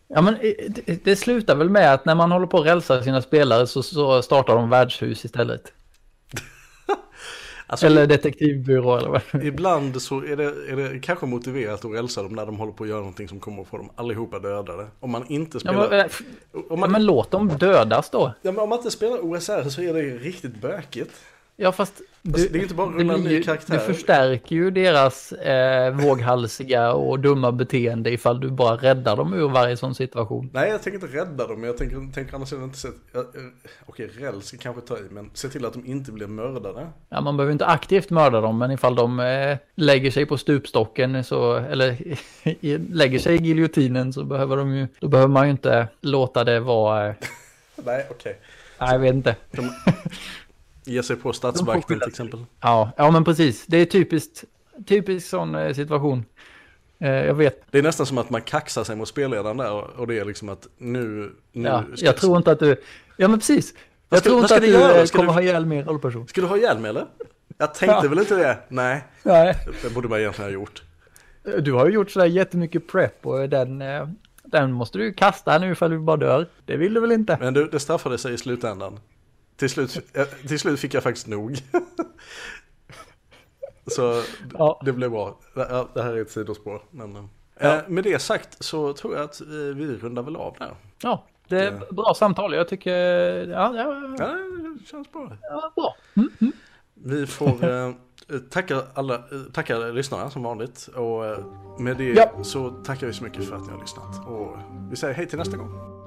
Ja, men eh, det, det slutar väl med att när man håller på att rälsa sina spelare så, så startar de värdshus istället. Alltså, Eller detektivbyrå eller vad. Ibland så är det, är det kanske motiverat att rälsa dem när de håller på att göra någonting som kommer att få dem allihopa dödade. Om man inte Ja, spelar... men, eh, om, ja, man, men låt dem dödas då. ja, men om man inte spelar OSR så är det riktigt bökigt. Ja, fast du, Alltså, det är inte bara rulla en ny karaktär. Du förstärker ju deras eh, våghalsiga och dumma beteende ifall du bara räddar dem ur varje sån situation. Nej, jag tänker inte rädda dem, men jag tänker, tänker annars inte se... jag- Okej, räls ska kanske ta i, men se till att de inte blir mördade. Ja, man behöver inte aktivt mörda dem, men ifall de eh, lägger sig på stupstocken så, eller lägger sig i giljotinen så behöver de ju, då behöver man ju inte låta det vara, eh, Nej, okej. nej jag vet inte. Ge sig på statsvakten till exempel. Ja, ja men precis. Det är typiskt, typisk sån eh, situation. Eh, jag vet, Det är nästan som att man kaxar sig mot spelledaren där och- det är liksom att nu... nu ja, jag tror inte att du, ja men precis. Jag ska- tror inte att du göra? eh, kommer du- ha ihjäl min rollperson. Ska du ha hjälm eller? Jag tänkte Ja. väl inte det. Nej, Nej. det borde man egentligen ha gjort. Du har ju gjort sådär jättemycket prep och den, den måste du ju kasta nu ifall du bara dör. Det vill du väl inte? Men du, det straffade sig i slutändan. Till slut, eh, till slut fick jag faktiskt nog. Så Ja. det blev bra. Det här är ett sidospår. Men, eh, Ja. eh, med det sagt så tror jag att vi rundar väl av där. Ja, det är Det- bra samtal. Jag tycker, ja, ja, Ja, det känns bra. ja bra. Vi får eh, tacka alla, tacka lyssnarna som vanligt. Och med det så tackar vi så mycket för att ni har lyssnat. Och vi säger hej till nästa gång.